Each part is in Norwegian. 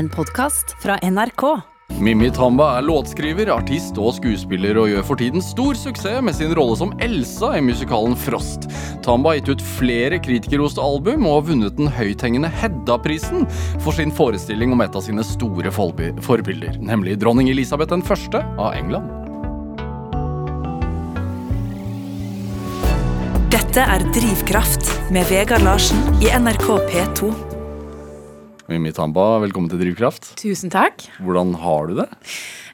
En podkast fra NRK. Mimmi Tamba er låtskriver, artist og skuespiller og gjør for tiden stor suksess med sin rolle som Elsa i musikalen Frost. Tamba har gitt ut flere kritikerroste album og har vunnet den høythengende Hedda-prisen for sin forestilling om et av sine store forbilder, nemlig dronning Elisabeth 1. av England. Dette er Drivkraft med Vegard Larsen i NRK P2. Mimmi Tamba, velkommen til Drivkraft. Tusen takk. Hvordan har du det?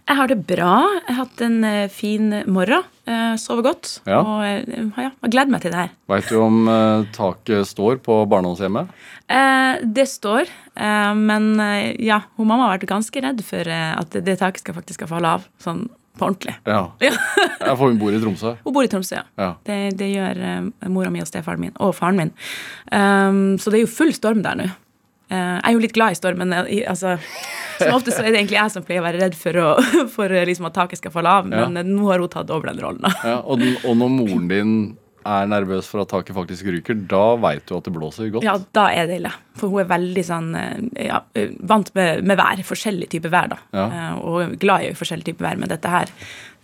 Jeg har det bra. Jeg har hatt en eh, fin morgen. Sover sovet godt. Ja. Og eh, ja, jeg gleder meg til det her. Veit du om eh, taket står på barndomshjemmet? Eh, det står, eh, men eh, ja, hun mamma har vært ganske redd for eh, at det taket skal faktisk skal falle av. Sånn på ordentlig. Ja. Ja. Jeg hun bor i Tromsø. Hun bor i Tromsø, ja. Ja. Det, det gjør eh, mora mi og stefaren min. Og faren min. Um, så det er jo full storm der nå. Eh, jeg er jo litt glad i stormen. eh, altså, som ofte så er det egentlig jeg som pleier å være redd for, å, for eh, liksom at taket skal falle av, men ja. nå har hun tatt over den rollen. Ja, og, den, og når moren din er nervøs for at taket faktisk ryker, da veit du at det blåser godt. Ja, da er det ille. For hun er veldig sånn eh, ja, eh, vant med, med vær. Forskjellig type vær, da. Ja. Eh, Og glad i forskjellig type vær, men dette her,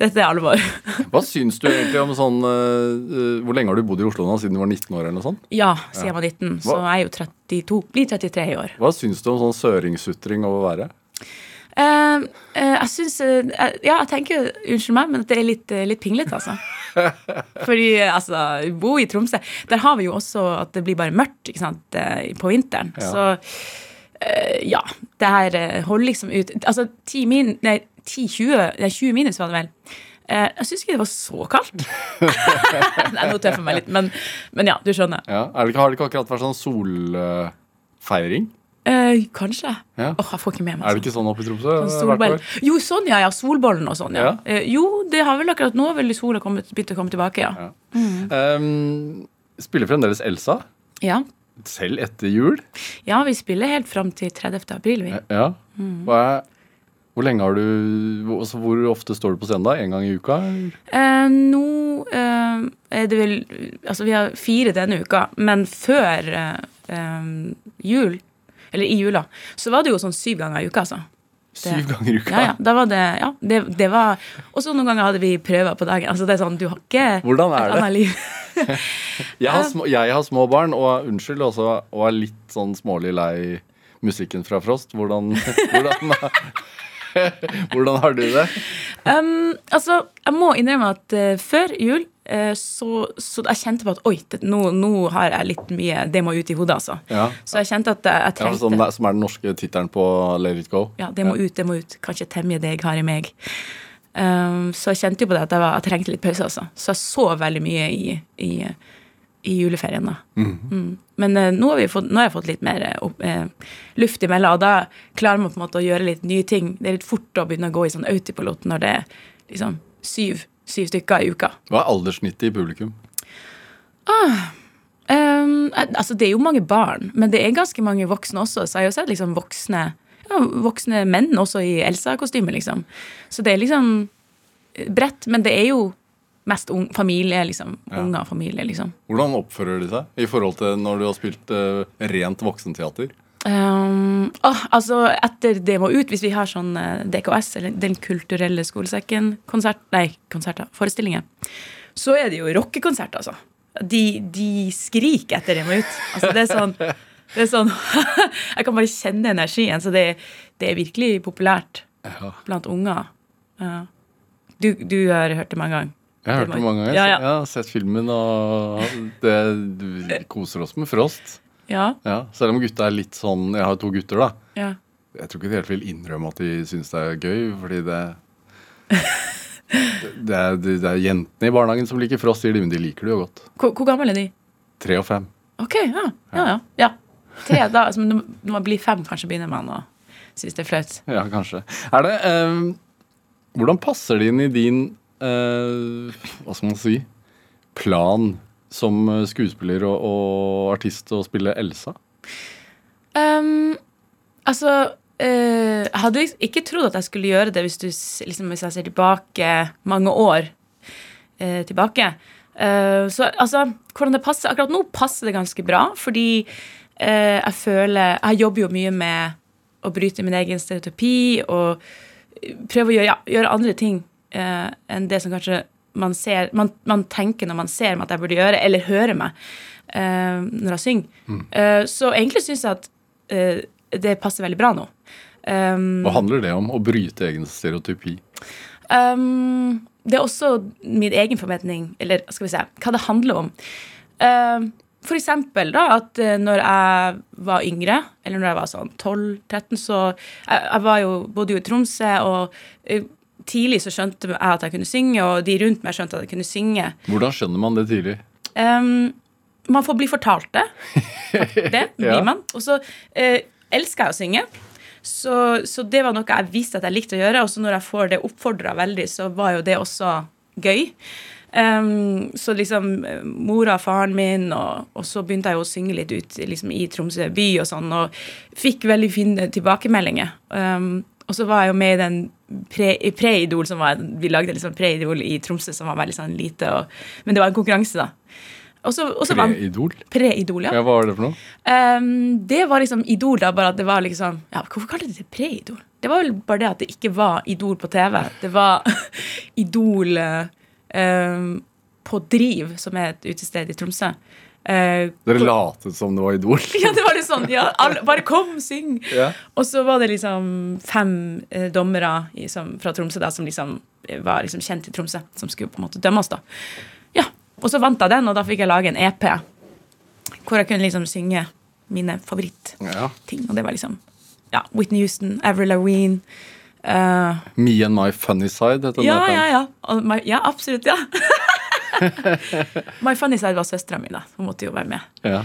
dette er alvor. Hva syns du egentlig om sånn øh, Hvor lenge har du bodd i Oslo nå? Siden du var 19 år? eller noe sånt? Ja, siden jeg var 19, så jeg er jo 32. Blir 33 i år. Hva syns du om sånn søringssutring over været? Eh, eh, jeg syns eh, Ja, jeg tenker, unnskyld meg, men at det er litt, eh, litt pinglete, altså. Fordi altså, bo i Tromsø Der har vi jo også at det blir bare mørkt ikke sant, på vinteren. Ja. Så ja. Det her holder liksom ut Altså 10 min... Nei, 10-20 Nei, 20 minus var det vel. Jeg syns ikke det var så kaldt. Nei, nå tøffer jeg meg litt, men, men ja, du skjønner. Ja, er det Har det ikke akkurat vært sånn solfeiring? Eh, kanskje. Ja. Åh, jeg får ikke med meg Er det ikke sånn oppe i Tromsø? Sånn. Jo, sånn, ja. ja, Solbollen og sånn, ja. Ja. Eh, jo, det har vel akkurat nå veldig sola begynt å komme tilbake, ja. Ehm, spiller fremdeles Elsa? ja. Selv etter jul? Ja, vi spiller helt fram til 30. april, vi. Ja. Mm. Er, hvor lenge har du altså, Hvor ofte står du på scenen da? En gang i uka? Eh, nå eh, er det vel Altså, vi har fire denne uka, men før eh, eh, jul, eller i jula, så var det jo sånn syv ganger i uka, altså. Syv ganger i uka? Ja, ja. Da var det Ja, det, det var Og så noen ganger hadde vi prøver på dagen. Altså, det er sånn, du har ikke Hvordan er et annet liv. Jeg har, små, jeg har små barn, og unnskyld også, og er litt sånn smålig lei musikken fra Frost. Hvordan, hvordan, hvordan har du det? Um, altså, jeg må innrømme at uh, før jul så, så jeg kjente på at oi, nå, nå har jeg litt mye Det må ut i hodet, altså. Ja. Så jeg kjente at jeg, jeg Ja, som, er, som er den norske tittelen på Let it go. Ja, det må ut, det må ut. Kanskje temje det jeg har i meg. Um, så jeg kjente jo på det at jeg, var, jeg trengte litt pause, altså. Så jeg så veldig mye i, i, i juleferien, da. Mm. Men uh, nå, har vi fått, nå har jeg fått litt mer eh, opp, eh, luft imellom, og da klarer man på en måte å gjøre litt nye ting. Det er litt fort å begynne å gå i sånn autopilot når det er liksom syv, syv stykker i uka. Hva er alderssnittet i publikum? Um, eh, altså Det er jo mange barn, men det er ganske mange voksne også. Så jeg har jo sett liksom voksne ja, voksne menn også i Elsa-kostyme, liksom. Så det er liksom eh, bredt, men det er jo mest un familie, liksom. Unger og familie, liksom. Hvordan oppfører de seg i forhold til når du har spilt uh, rent voksenteater? Um, åh, altså Etter Det må ut, hvis vi har sånn eh, DKS, eller Den kulturelle skolesekken-konsert Nei, konserter, forestillinger, så er det jo rockekonsert, altså. De, de skriker etter Det må ut. Altså, det er sånn, det er sånn Jeg kan bare kjenne energien. Så det, det er virkelig populært blant unger. Uh, Du, du har hørt det mange ganger? Jeg har hørt det mange ganger. Ja, ja. Jeg har sett filmen, og det, koser oss med Frost. Ja. Ja, selv om gutta er litt sånn Jeg har to gutter, da. ja. Jeg tror ikke de helt vil innrømme at de syns det er gøy, fordi det det er, det er jentene i barnehagen som liker Frost, sier de, men de liker det jo godt. Hvor, hvor gammel er de? Tre og fem. Ok, ja. Ja, ja. ja. Tre, da, altså, når man blir fem, kanskje begynner man å synes det er flaut. Ja, kanskje. Er det um, Hvordan passer det inn i din uh, Hva skal man si plan som eh, skuespiller og, og artist å spille Elsa? Um, altså Jeg hadde ikke trodd at jeg skulle gjøre det hvis, du, liksom, hvis jeg ser tilbake mange år uh, tilbake. Uh, så altså, hvordan det passer Akkurat nå passer det ganske bra, fordi jeg føler Jeg jobber jo mye med å bryte min egen stereotypi og prøve å gjøre, ja, gjøre andre ting enn det som kanskje man, ser, man, man, tenker når man ser meg at jeg burde gjøre, eller hører meg uh, når jeg synger. Mm. Uh, så egentlig syns jeg at uh, det passer veldig bra nå. Um, Hva handler det om? Å bryte egen stereotypi? Um, det er også min egen forventning, eller skal vi se, hva det handler om. Uh, for eksempel da, at når jeg var yngre, eller når jeg var sånn 12-13, så jeg, jeg, var jo, bodde jo i Tromsø, og tidlig så skjønte jeg at jeg kunne synge, og de rundt meg skjønte at jeg kunne synge. Hvordan skjønner man det tidlig? Um, man får bli fortalt det. Det blir ja. man. Og så uh, elsker jeg å synge. Så, så, det var noe jeg visste at jeg likte å gjøre. Og så når jeg får det oppfordra veldig, så var jo det også gøy. Um, så liksom mora og faren min, og, og, så begynte jeg jo å synge litt ut liksom, i Tromsø by og sånn, og fikk veldig fine tilbakemeldinger. Um, og så var jeg jo med i den Pre-Idol, pre som var, vi lagde liksom Pre-Idol i Tromsø som var veldig sånn lite, og, men det var en konkurranse, da. Pre-Idol? Pre-Idol, ja. ja. Hva var det for noe? Um, det var liksom Idol, da, bare at det var liksom ja, Hvorfor kalte de det Pre-Idol? Det var vel bare det at det ikke var Idol på TV. Det var Idol um, på Driv, som er et utested i Tromsø. Uh, Dere latet som det var Idol? ja, det var litt sånn. Ja, alle, bare kom, syng! Yeah. Og så var det liksom fem eh, dommere liksom, fra Tromsø da, som liksom var liksom kjent i Tromsø, som skulle på en måte dømme oss. da. Ja, og så vant jeg den, og da fikk jeg lage en EP hvor jeg kunne liksom synge mine favorittting. Ja. Og det var liksom ja, Whitney Houston, Avril Lavigne uh, Me and My Funny Side heter ja, den. Ja, ja, my, ja. absolutt. Ja. my Funny Side var søstera mi, da. Hun måtte jo være med. Ja.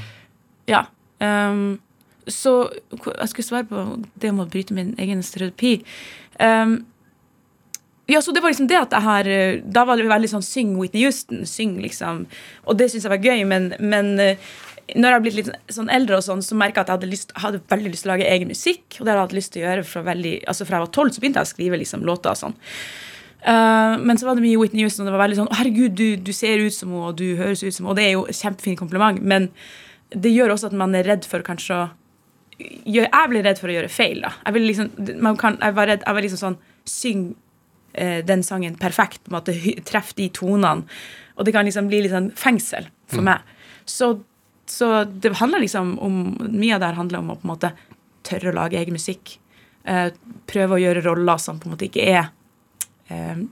ja. Um, så jeg skulle svare på det om å bryte min egen stereotypi. Um, ja, så det var liksom det at jeg har eh, Da var det veldig sånn syng Whitney Houston. Syng, liksom. Og det syns jeg var gøy, men, men eh, når jeg har blitt litt sånn eldre, og sånn, så merka jeg at jeg hadde, lyst, hadde, veldig lyst til å lage egen musikk. Og det hadde jeg hatt lyst til å gjøre fra, veldig, altså fra jeg var tolv, så begynte jeg å skrive liksom, låter og sånn. Uh, men så var det mye Whitney Houston, og det var veldig sånn Herregud, du, du ser ut som henne, og du høres ut som henne. Og det er jo et kjempefint kompliment, men det gjør også at man er redd for kanskje å Jeg blir redd for å gjøre feil, da. Jeg, liksom, kan, jeg var redd, jeg var liksom sånn Syng eh, den sangen perfekt, på en måte Treff de tonene. Og det kan liksom bli litt sånn fengsel for mm. meg. Så, så, det handler liksom om Mye av det her handler om å på en måte tørre å lage egen musikk. Eh, prøve å gjøre roller som på en måte ikke er eh,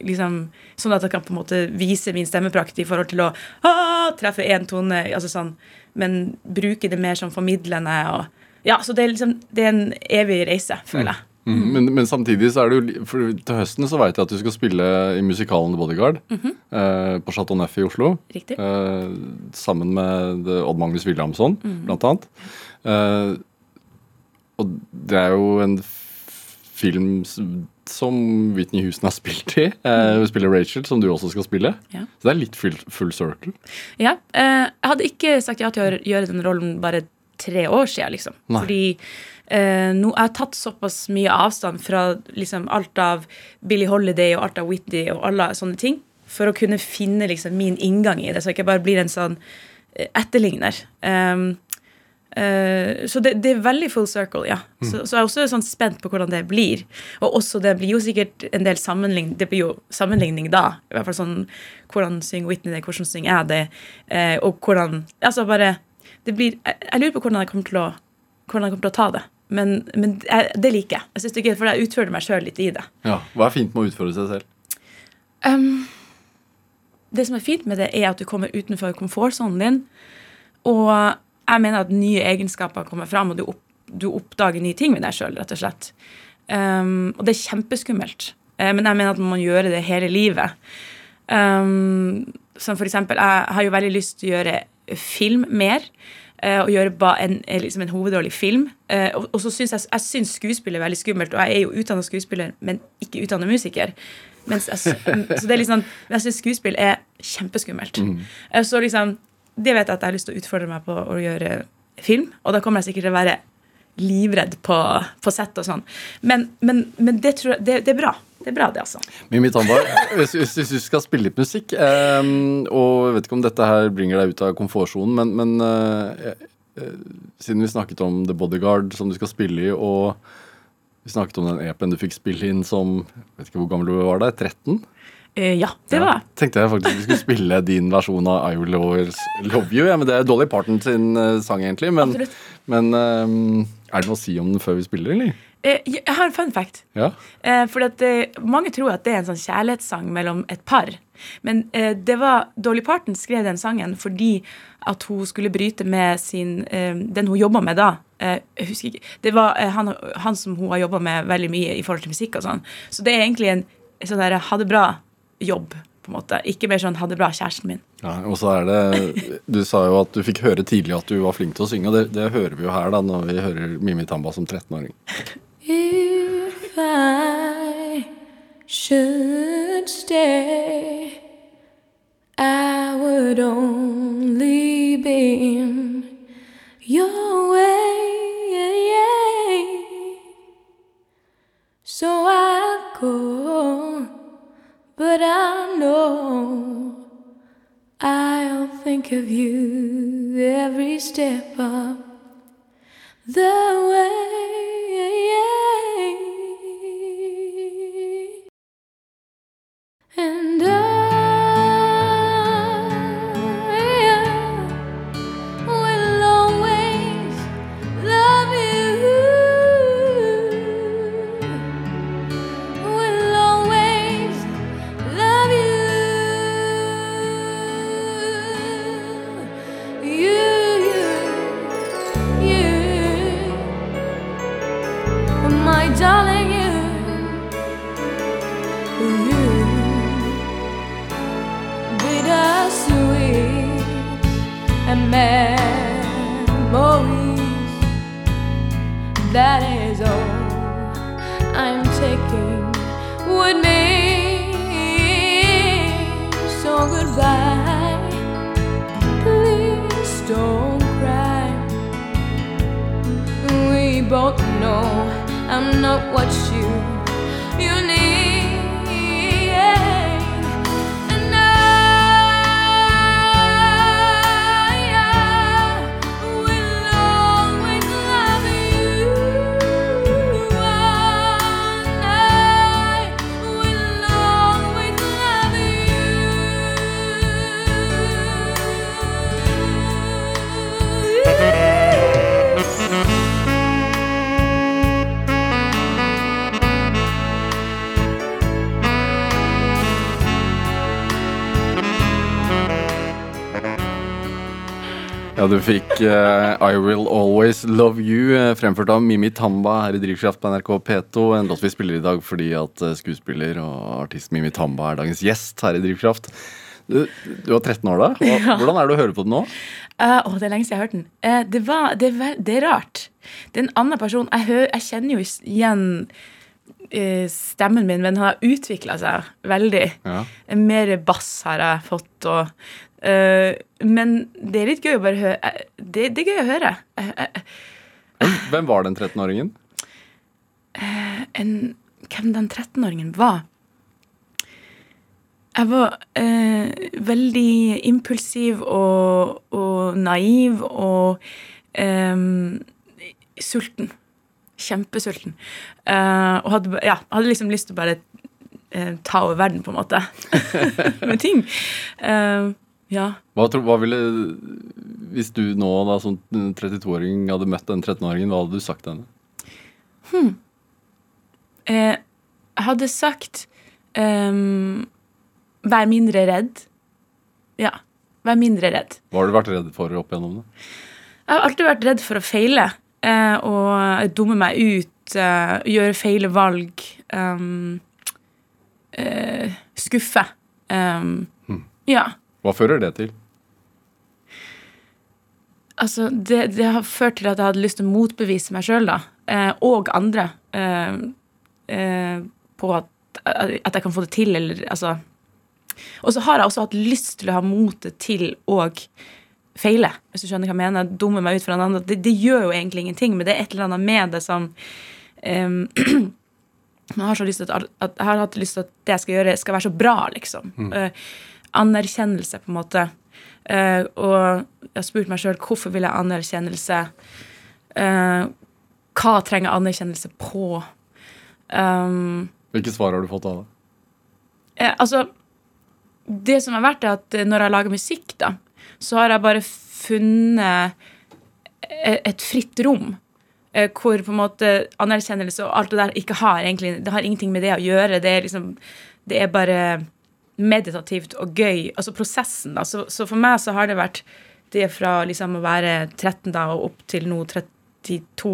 liksom, Sånn at jeg kan på en måte vise min stemmeprakt i forhold til å ah, treffe én tone, altså sånn, men bruke det mer som formidlende. og ja, så det er liksom, det er en evig reise, føler jeg. Mm. Men, men, samtidig så er det jo for Til høsten så vet jeg at du skal spille i musikalen The Bodyguard mm -hmm. eh, på Chateau Neuf i Oslo. Riktig. Eh, sammen med Odd Magnus Williamson, mm. blant annet. Eh, og det er jo en film som Whitney Houston har spilt i. Hun uh, spiller Rachel, som du også skal spille. Ja. Så det er litt full, full circle. Ja. Uh, jeg hadde ikke sagt ja til å gjøre den rollen bare tre år siden, liksom. Nei. Fordi Uh, nå, Jeg har tatt såpass mye avstand fra liksom, alt av Billie Holiday og alt av Whitney og alle sånne ting, for å kunne finne liksom, min inngang i det, så jeg ikke bare blir en sånn eh, etterligner. Um, så det, det, er veldig full circle, ja. Mm. Så, så, jeg er også sånn spent på hvordan det blir. Og også det blir jo sikkert en del sammenligning Det blir jo sammenligning da. I hvert fall sånn Hvordan synger Whitney det, hvordan synger jeg det? Uh, og hvordan Altså bare det blir, jeg, jeg, lurer på hvordan jeg kommer til å, hvordan jeg kommer til å ta det. Men, men jeg, det liker jeg. Jeg synes det er gøy, For jeg utfører meg sjøl litt i det. Ja, Hva er fint med å utfordre seg selv? Um, det som er fint med det, er at du kommer utenfor komfortsonen din. Og jeg mener at nye egenskaper kommer fram, og du, opp, du oppdager nye ting med deg sjøl, rett og slett. Um, og det er kjempeskummelt. Uh, men jeg mener at man må gjøre det hele livet. Um, som for eksempel, jeg har jo veldig lyst til å gjøre film mer. Uh, og gjøre en, eh, liksom en hovedrolle i film. Uh, og, og, så syns jeg, jeg synes skuespill er veldig skummelt, og jeg er jo utdannet skuespiller, men ikke utdannet musiker. Jeg, så det er liksom, jeg syns skuespill er kjempeskummelt. Mm. Uh, så liksom, det vet jeg at jeg har lyst til å utfordre meg på å gjøre film, og da kommer jeg sikkert til å være livredd på, på sett og sånn. Men, men, men det, jeg, det, det er bra. Det er bra, det, altså. Mimmi Tandberg, hvis, hvis, du skal spille litt musikk, um, og jeg vet ikke om dette her bringer deg ut av komfortsonen, men, men uh, siden vi snakket om The Bodyguard som du skal spille i, og vi snakket om den EP-en du fikk spille inn som jeg vet ikke hvor gammel du var der, 13? Eh, ja, det var det. Ja, tenkte jeg faktisk vi skulle spille din versjon av I Will Always Love You. Ja, men Det er Dolly Parton sin eh, sang, egentlig. Men, men eh, er det noe å si om den før vi spiller, eller? Eh, jeg har en fun fact. Ja. Eh, for at, mange tror at det er en sånn kjærlighetssang mellom et par. Men det var Dolly Parton skrev den sangen fordi at hun skulle bryte med sin den hun jobba med da. Eh, jeg husker ikke. Det var han, han som hun har jobba med veldig mye i forhold til musikk og sånn. Så det er egentlig en sånn der ha det bra-jobb, på en måte. Ikke mer sånn ha det bra, kjæresten min. Ja, og så er det Du sa jo at du fikk høre tidlig at du var flink til å synge, og det, det hører vi jo her da når vi hører Mimi Tamba som 13-åring. If I should stay, I would only be in your way. So I go, but I know I'll think of you every step of the way. That is all I'm taking with me. So goodbye. Please don't cry. We both know I'm not what you du fikk uh, I Will Always Love You, eh, fremført av Mimi Tamba her i Drivkraft på NRK P2. En låt vi spiller i dag fordi at eh, skuespiller og artist Mimi Tamba er dagens gjest her i Drivkraft. Du, du var 13 år da. Hvordan er det å høre på den nå? Uh, å, det er lenge siden jeg har hørt den. Uh, det, var, det, det er rart. Det er en annen person. Jeg, hø, jeg kjenner jo igjen stemmen min, men han har utvikla seg veldig. Ja. Mer bass har jeg fått. Og, eh, men det er litt gøy å bare høre. eh, Det, det er gøy å høre. Eh, Hvem, var den 13-åringen? en, hvem den 13-åringen var. Jeg var eh, veldig impulsiv og, og naiv og eh, sulten. Kjempesulten. Eh, og hadde, ja, hadde liksom lyst til å bare eh, ta over verden, på en måte. Med ting. Eh, ja. Hva, tro, hva ville Hvis du nå da som 32-åring hadde møtt den 13-åringen, hva hadde du sagt til henne? Eh, jeg hadde sagt um, Vær mindre redd. Ja. Vær mindre redd. Hva har du vært redd for opp igjennom det? Jeg har alltid vært redd for å feile eh, og dumme meg ut, eh, gjøre feile valg, Um, skuffe. Ehm, Ja. Hva fører det til? Altså, det, det har ført til at jeg hadde lyst til å motbevise meg sjøl, da, eh, og andre, eh, eh, på at, at jeg kan få det til, eller altså Og så har jeg også hatt lyst til å ha motet til å feile, hvis du skjønner hva jeg mener. Dumme meg ut for en annen. Det, det gjør jo egentlig ingenting, men det er et eller annet med det som jeg har, så lyst til at, at, jeg har hatt lyst til at det jeg skal gjøre, skal være så bra, liksom. Eh, anerkjennelse, på en måte. Uh, og jeg har spurt meg sjøl hvorfor vil jeg anerkjennelse. Uh, hva trenger anerkjennelse på? Um, Hvilke svar har du fått av det? Uh, altså Det som har vært, er at når jeg lager musikk, da, så har jeg bare funnet et fritt rom. eh, Hvor på en måte anerkjennelse og alt det der ikke har egentlig Det har ingenting med det å gjøre. Det er liksom Det er bare meditativt og gøy. Altså prosessen, da. Så, så for meg så har det vært det fra liksom å være 13 da og opp til nå 32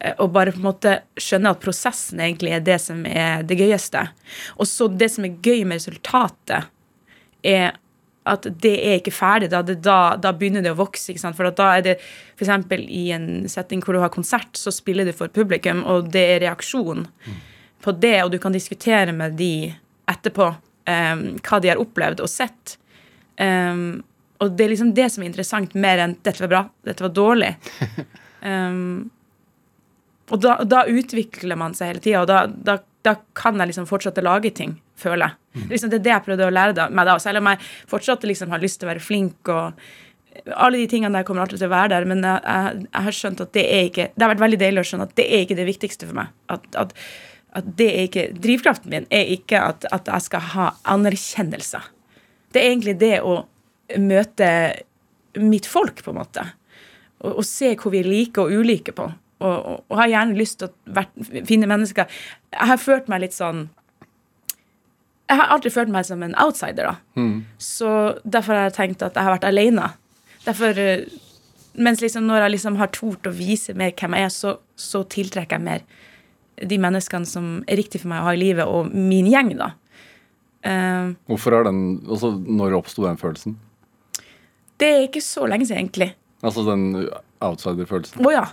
eh, og bare på en måte skjønne at prosessen egentlig er det som er det gøyeste. Og så det som er gøy med resultatet, er at det er ikke ferdig. Da, det, da, da begynner det å vokse. ikke sant? For da er det f.eks. i en setting hvor du har konsert, så spiller du for publikum, og det er reaksjon på det, og du kan diskutere med de etterpå eh, hva de har opplevd og sett. Um, og det er liksom det som er interessant, mer enn 'dette var bra', 'dette var dårlig'. Um, og da, da utvikler man seg hele tida, og da, da, da kan jeg liksom fortsette å lage ting, føler jeg. Liksom, det er det jeg prøvde å lære meg da, selv om jeg fortsatt liksom har lyst til å være flink og alle de tingene der kommer alltid til å være der, men jeg, jeg, jeg har skjønt at det er ikke Det har vært veldig deilig å skjønne at det er ikke det viktigste for meg. At, at, at det er ikke Drivkraften min er ikke at, at jeg skal ha anerkjennelse. Det er egentlig det å møte mitt folk, på en måte. Og, og se hvor vi er like og ulike på. Og, og, og har gjerne lyst til å finne mennesker Jeg har følt meg litt sånn Jeg har alltid følt meg som en outsider, da. Så derfor har jeg tenkt at jeg har vært alene. Derfor eh, Mens liksom når jeg liksom har tort å vise mer hvem jeg er, så, så tiltrekker jeg mer de menneskene som er riktig for meg å ha i livet, og min gjeng, da. Uh, Hvorfor er den, altså Når oppsto den følelsen? det er ikke så lenge siden, egentlig. Altså den outsider-følelsen? Å ja.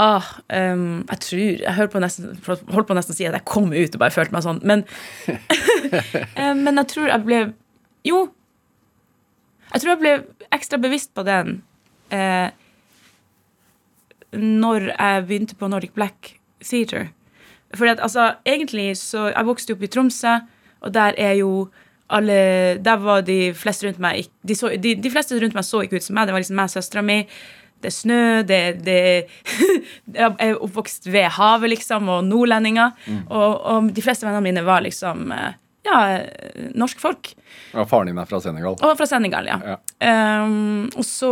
Ah, um, jeg tror Jeg på, nesten, holdt på nesten å si at jeg kom ut og bare følte meg sånn, men Eh, Men jeg tror jeg ble Jo. Jeg tror jeg ble ekstra bevisst på den eh, når jeg begynte på Nordic Black Theatre. Fordi at altså, egentlig så Jeg vokste opp i Tromsø, og der er jo alle Der var de fleste rundt meg de, så, de, de fleste rundt meg så ikke ut som meg. Det var liksom meg og søstera mi. Det er snø, det, det Jeg er oppvokst ved havet, liksom, og nordlendinger. Og, og de fleste vennene mine var liksom eh, ja, eh, norske folk. Ja, faren din er fra Senegal. Og fra Senegal, ja. Ja. Um, og så,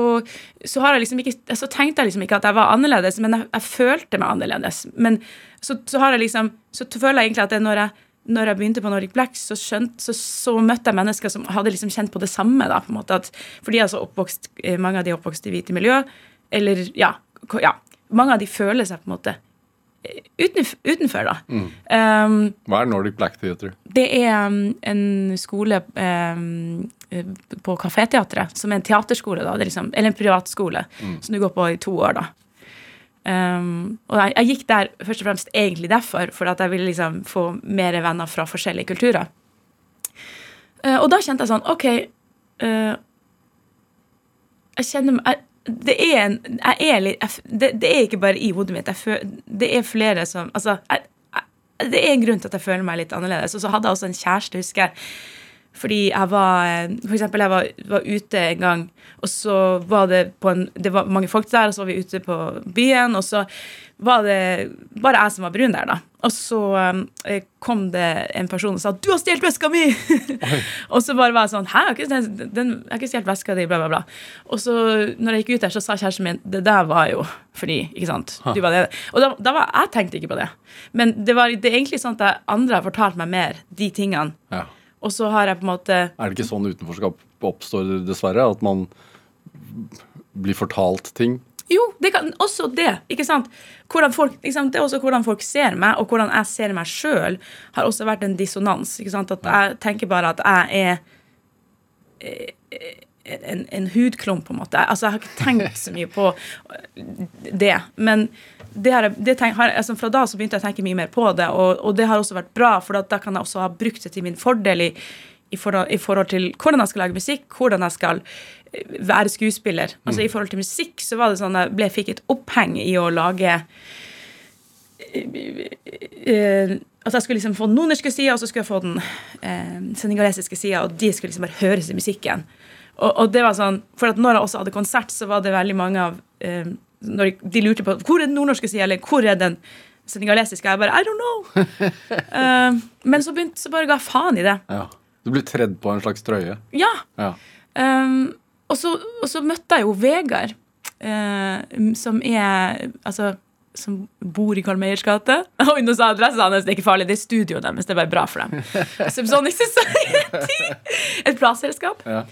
så, har jeg liksom ikke, så tenkte jeg liksom ikke at jeg var annerledes, men jeg, jeg følte meg annerledes. Men så, så har jeg liksom, så føler jeg egentlig at det når jeg, når jeg begynte på Nordic Black, så, skjønt, så, så møtte jeg mennesker som hadde liksom kjent på det samme. da, på en måte, at, For de altså oppvokst, eh, mange av de er oppvokst i hvite miljø. Eller ja, ja. Mange av de føler seg på en måte utenfor, utenfor, da. Um, Hva er Nordic Black Theater? det er um, en skole um, eh, på Kaféteatret, som er en teaterskole, da. Liksom, eller en privatskole, som du går på i to år, da. Um, og jeg, jeg gikk der først og fremst egentlig derfor, for at jeg ville liksom få mer venner fra forskjellige kulturer. Uh, og da kjente jeg sånn OK uh, Jeg kjenner meg det er en Jeg er litt jeg, det, det er ikke bare i hodet mitt. Føl, det er flere som Altså, det er en grunn til at jeg føler meg litt annerledes. Og så hadde jeg også en kjæreste, husker jeg. Fordi jeg var eh, For eksempel, jeg var, var ute en gang, og så var det på en Det var mange folk der, og så var vi ute på byen, og så var det bare jeg som var brun der, da. Og så eh, kom det en person og sa 'Du har stjålet veska mi!' og så bare var jeg sånn 'Hæ, jeg har ikke, den, den, jeg har ikke stjålet veska di', bla, bla, bla. Og så når jeg gikk ut der, så sa kjæresten min 'Det der var jo fordi', ikke sant? Du var det. Og da, da var, jeg tenkte ikke på det. Men det, var, det er egentlig sånn at andre har fortalt meg mer de tingene. Ja. Og så har jeg på en måte Er det ikke sånn utenforskap oppstår, dessverre? At man blir fortalt ting? Jo, det kan også det. ikke sant? Folk, ikke sant? Det er også hvordan folk ser meg, og hvordan jeg ser meg sjøl, har også vært en dissonans. ikke sant? At jeg tenker bare at jeg er eh, en, en hudklump, på en måte. Altså, Jeg har ikke tenkt så mye på det. Men det har, det tenk, har, altså, fra da så begynte jeg å tenke mye mer på det, og, og det har også vært bra, for da, da kan jeg også ha brukt det til min fordel i, i, forhold, i forhold til hvordan jeg skal lage musikk, hvordan jeg skal eh, være skuespiller. Altså I forhold til musikk så var det sånn jeg ble, fikk et oppheng i å lage eh, At jeg skulle liksom få den nonerske sida, og så skulle jeg få den eh, senegalesiske sida, og de skulle liksom bare høres i musikken. Og, og det var sånn, for at når jeg også hadde konsert, så var det veldig mange av eh, når de, de lurte på hvor er den nordnorske sida, eller hvor er den senegalesiske. Jeg bare I don't know. uh, men så begynte så bare ga faen i det. Ja. Du ble tredd på en slags trøye. Ja. Ja. Um, og, så, og så møtte jeg jo Vegard, uh, som er Altså som bor i Karl Meyers gate. Og nå sa adressen hans, det er ikke farlig, det er studioet deres. Det er bare bra for dem. Society. Et plateselskap. Ja.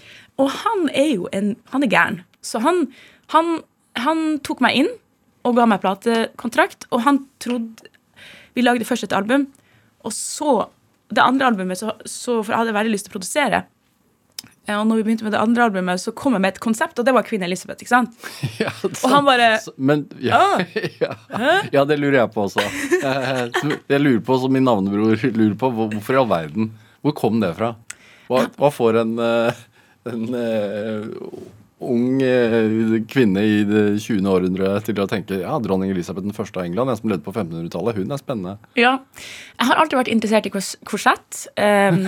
Og han er jo en Han er gæren. Så han, han, han tok meg inn og ga meg platekontrakt, og han trodde Vi lagde først et album, og så Det andre albumet, så, så For jeg hadde veldig lyst til å produsere. Eh, Og når vi begynte med det andre albumet, så kom jeg med et konsept, og det var Queen Elizabeth. ikke sant? Ja, Og han bare Men ja, Ah. ja, ja, det lurer jeg på også. Eh, Jeg lurer på, som min navnebror lurer på, hvorfor i all verden Hvor kom det fra? Hva, hva får en, eh, en uh, ung uh, kvinne i det 20. århundre til å tenke ja, dronning Elisabeth den første av England, jeg som levde på 1500-tallet, hun er spennende. Ja. Jeg har alltid vært interessert i kors korsett. Um,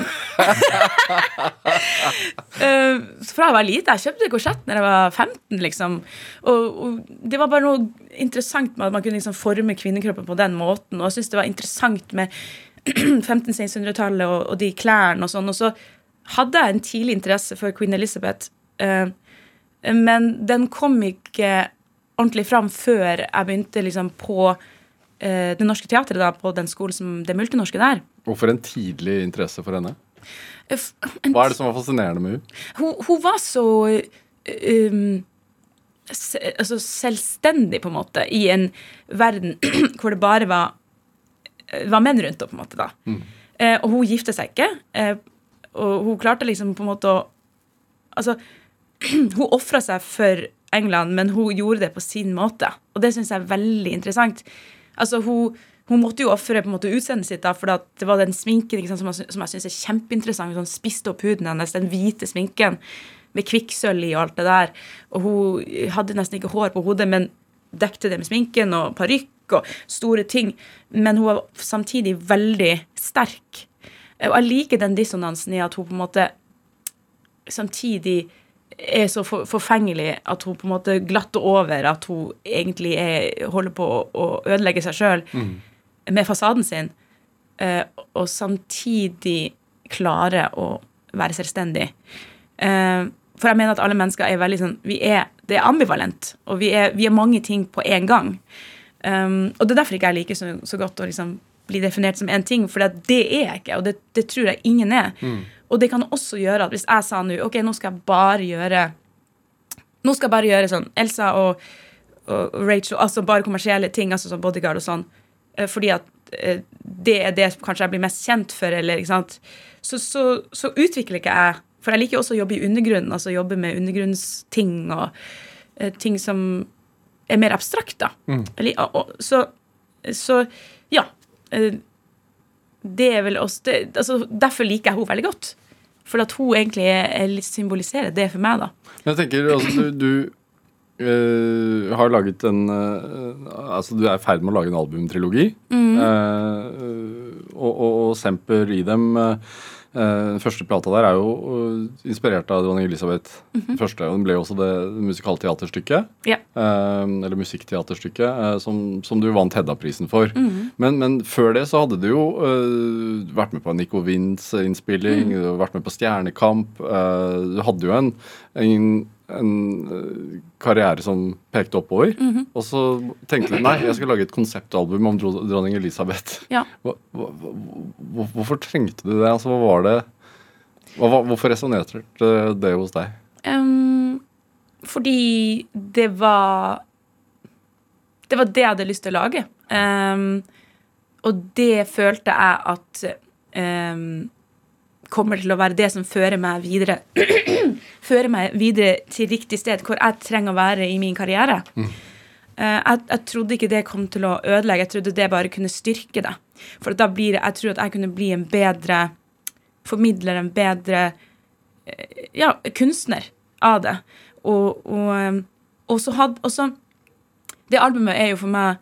uh, fra jeg var lite. Jeg kjøpte korsett når jeg var 15, liksom. Og, og det var bare noe interessant med at man kunne liksom forme kvinnekroppen på den måten. Og jeg syns det var interessant med 1500-1600-tallet og, og de klærne og sånn. Og så hadde jeg en tidlig interesse for Queen Elizabeth. Uh, men den kom ikke ordentlig fram før jeg begynte liksom på eh, Det Norske Teatret, da, på den skolen som det multinorske der. Hvorfor en tidlig interesse for henne? Hva er det som var fascinerende med henne? hun, hun var så um, se, altså selvstendig, på en måte, i en verden hvor det bare var, var menn rundt henne, på en måte. da. Eh, og hun gifte seg ikke. Og hun klarte liksom på en måte å Altså, hun ofra seg for England, men hun gjorde det på sin måte. Og det syns jeg er veldig interessant. Altså, hun, hun måtte jo ofre utseendet sitt, da, for det var den sminken sant, som jeg, som syns er kjempeinteressant. Sånn, spiste opp huden hennes, den hvite sminken med kvikksølv i og alt det der. Og hun hadde nesten ikke hår på hodet, men dekte det med sminken og parykk og store ting. Men hun var samtidig veldig sterk. Og jeg liker den dissonansen i at hun på en måte samtidig er så for, forfengelig at hun på en måte glatter over at hun egentlig er, holder på å, å ødelegge seg sjøl med fasaden sin, eh, og samtidig klare å være selvstendig. Eh, for jeg mener at alle mennesker er veldig sånn vi er, Det er ambivalent, og vi er, vi er mange ting på én gang. Um, og det er derfor ikke jeg liker så, så godt å liksom bli definert som én ting, for det er jeg ikke, og det, det tror jeg ingen er. Og det kan også gjøre at hvis jeg sa nå ok, nå skal jeg bare gjøre nå skal jeg bare gjøre sånn Elsa og, og Rachel, altså bare kommersielle ting, altså sånn bodyguard og sånn, eh, fordi at eh, det er det kanskje jeg blir mest kjent for, eller ikke sant, så, så, så utvikler ikke jeg For jeg liker også å jobbe i undergrunnen, altså jobbe med undergrunnsting og eh, ting som er mer abstrakt, da. Og, så, så ja. Eh, det er vel også det, altså, Derfor liker jeg henne veldig godt. For at hun egentlig er, er symboliserer det for meg, da. Jeg tenker, altså, du, du eh, har laget en eh, Altså, du er i ferd med å lage en albumtrilogi. Eh, og, og, og Semper i dem Den første plata der er jo eh, inspirert av dronning Elisabeth. Den første, og Den ble jo også det musikalteaterstykket. Ja. eh, eller musikkteaterstykket, eh, som, som du vant Hedda-prisen for. Men, men før det så hadde du jo uh, vært med på Nico Winds innspilling, du vært med på Stjernekamp. Uh, du hadde jo en, en, en eh, karriere som pekte oppover. Og så tenkte du nei, jeg skal lage et konseptalbum om dronning Elisabeth. Ja. Hva, hva, hva, hvorfor trengte du det? Altså, hva var det Hvorfor resonnerte det hos deg? Um, fordi det var Det var det jeg hadde lyst til å lage. Um, og det følte jeg at um, kommer til å være det som fører meg videre Fører meg videre til riktig sted, hvor jeg trenger å være i min karriere. Mm. jeg, jeg trodde ikke det kom til å ødelegge, jeg trodde det bare kunne styrke det. For da blir det, jeg tror at jeg kunne bli en bedre formidler, en bedre eh, ja, kunstner av det. Og, og, um, og så hadde også Det albumet er jo for meg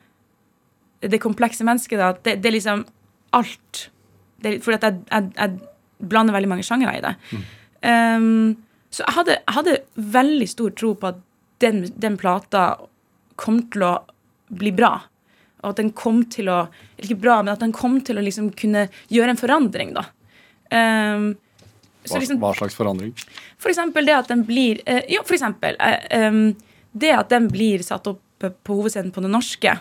det komplekse mennesket. da, Det, det er liksom alt. Det, for at jeg, jeg, jeg blander veldig mange sjangere i det. Um, Så jeg hadde, jeg hadde veldig stor tro på at den, den plata kom til å bli bra. Og at den kom til å Ikke bra, men at den kom til å liksom kunne gjøre en forandring, da. Um, så Hva, liksom, hva slags forandring? for eksempel det at den blir uh, Ja, for eksempel uh, um, det at den blir satt opp på hovedscenen på det norske,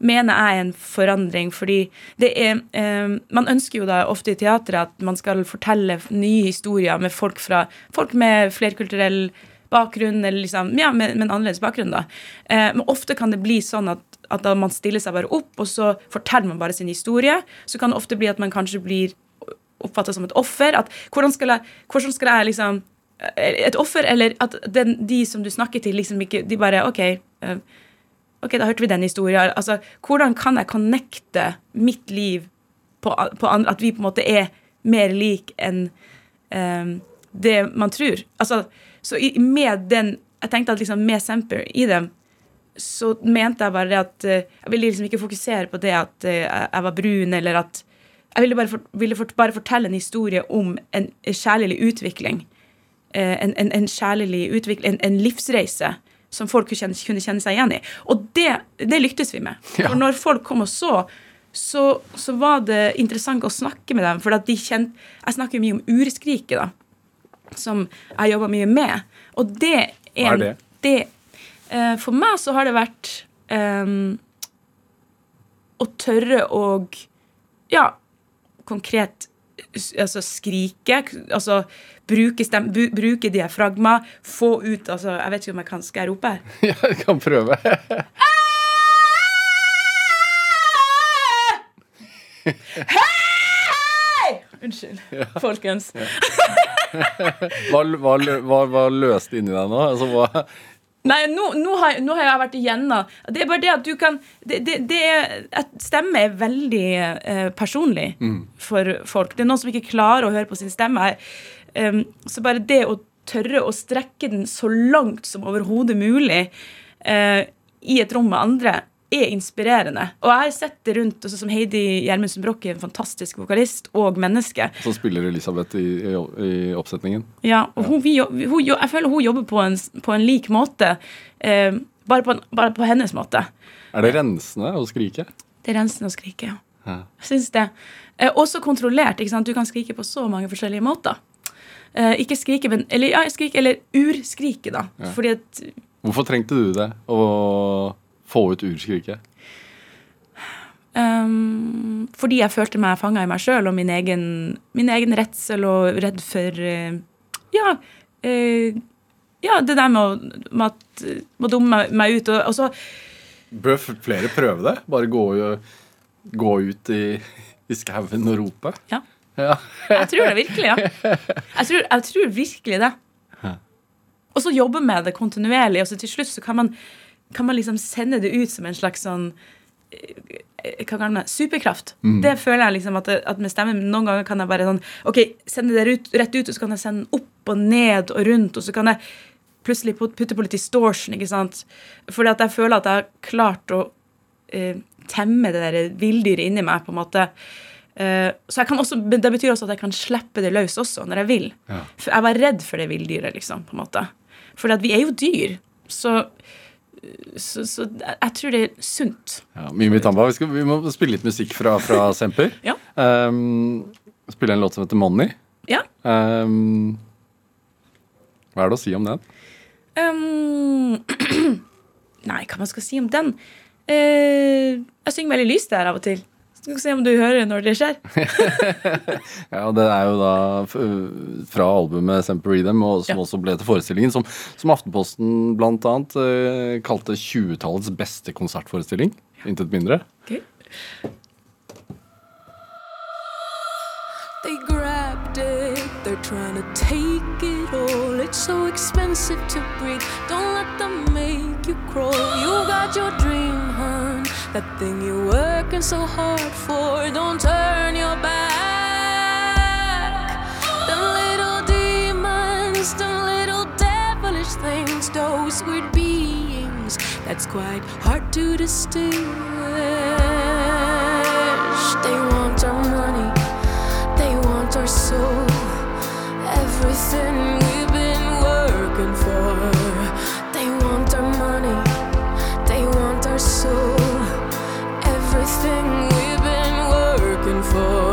mener jeg er en forandring, fordi det er eh, Man ønsker jo da ofte i teatret at man skal fortelle nye historier med folk fra Folk med flerkulturell bakgrunn, eller liksom Ja, med, med en annerledes bakgrunn, da. Eh, men ofte kan det bli sånn at at da man stiller seg bare opp, og så forteller man bare sin historie. Så kan det ofte bli at man kanskje blir oppfattet som et offer. At hvordan skal jeg, hvordan skal jeg liksom Et offer, eller at den, de som du snakker til, liksom ikke De bare OK. Ok, da hørte vi den historien. Altså, hvordan kan jeg connecte mitt liv på, på andre, At vi på en måte er mer lik enn um, det man tror. Altså, så i, med den Jeg tenkte at liksom med Semper i dem så mente jeg bare det at eh, Jeg ville liksom ikke fokusere på det at eh, jeg var brun, eller at Jeg ville bare, for, ville for, bare fortelle en historie om en kjærlig utvikling. En, en, en kjærlig utvikling, en, en livsreise som folk kunne kjenne, seg igjen i. Og det, det lyktes vi med. For når folk kom og så, så, så var det interessant å snakke med dem. For de kjent, Jeg snakker jo mye om urskriket, da. Som jeg jobber mye med. Og det er Hva er det? det uh, For meg så har det vært um, å tørre å Ja, konkret altså skrike. Altså bruke, stem, bu, bruke diafragma. Få ut altså, Jeg vet ikke om jeg kan Skal jeg rope? Ja, jeg kan prøve. Unnskyld, folkens. Hva, hva, hva, hva løste inni deg nå? Altså, hva, Nei, nå, nå, har, nå har jeg vært igjennom Det er bare det at du kan det, det, det er, Stemme er veldig eh, personlig for folk. Det er noen som ikke klarer å høre på sin stemme. Um, så bare det å tørre å strekke den så langt som overhodet mulig eh, i et rom med andre, er inspirerende. Og jeg har sett det rundt, også som Heidi Gjermundsen Broch er en fantastisk vokalist og menneske. så spiller Elisabeth i, i, i oppsetningen. Ja, og hun, vi, hun, jeg føler hun jobber på en, på en lik måte, eh, bare, på en, bare på hennes måte. Er det rensende å skrike? Det er rensende å skrike, ja. Ja. Jeg synes det. Eh, også kontrollert. ikke sant? Du kan skrike på så mange forskjellige måter. Eh, ikke skrike, men Eller ja, skrike, eller urskrike, da. Fordi at Hvorfor trengte du det? Å få ut urskriket? Um, Fordi jeg følte meg fanga i meg sjøl og min egen, min egen redsel og redd for uh, Ja. uh, ja, det der med å, med at, må dumme meg, ut. Og, og så Bør flere prøve det? Bare gå, gå ut i, i skauen og rope? Ja. Ja. Jeg tror det virkelig, ja. Jeg tror, jeg tror virkelig det. Og så jobbe med det kontinuerlig, og så til slutt så kan man, kan man liksom sende det ut som en slags sånn eh, hva kaller man det? Superkraft. Det føler jeg liksom at, at med stemmen Noen ganger kan jeg bare sånn Ok, sende det ut, rett ut, og så kan jeg sende den opp og ned og rundt, og så kan jeg plutselig putte på litt distortion, ikke sant? Fordi at jeg føler at jeg har klart å eh, temme det der villdyret inni meg, på en måte. Eh, så jeg kan også, det betyr også at jeg kan slippe det løs også, når jeg vil. Ja. For jeg var redd for det villdyret, liksom, på en måte. Fordi at vi er jo dyr. Så, så, så jeg tror det er sunt. Ja, Mimi Tamba, vi, skal, vi må spille litt musikk fra, fra Semper. Ja. Um, spille en låt som heter Money. Ja. Um, hva er det å si om den? Um, nei, hva man skal si om den? Uh, jeg synger veldig lyst der av og til. Skal vi se om du hører når det skjer. Ja, Det er jo da fra albumet Semper Rhythm, og som Ja. også ble til forestillingen, som, som Aftenposten blant annet eh, kalte 20-tallets beste konsertforestilling. Intet mindre. Okay. They grabbed it, they're trying to take it all. It's so expensive to breathe. Don't let them make you crawl. You got your dream, hun. That thing you're working so hard for. Don't turn your back. Them little demons, them little devilish things, those weird beings. That's quite hard to distinguish. They want our money. They want our soul, everything we've been working for. for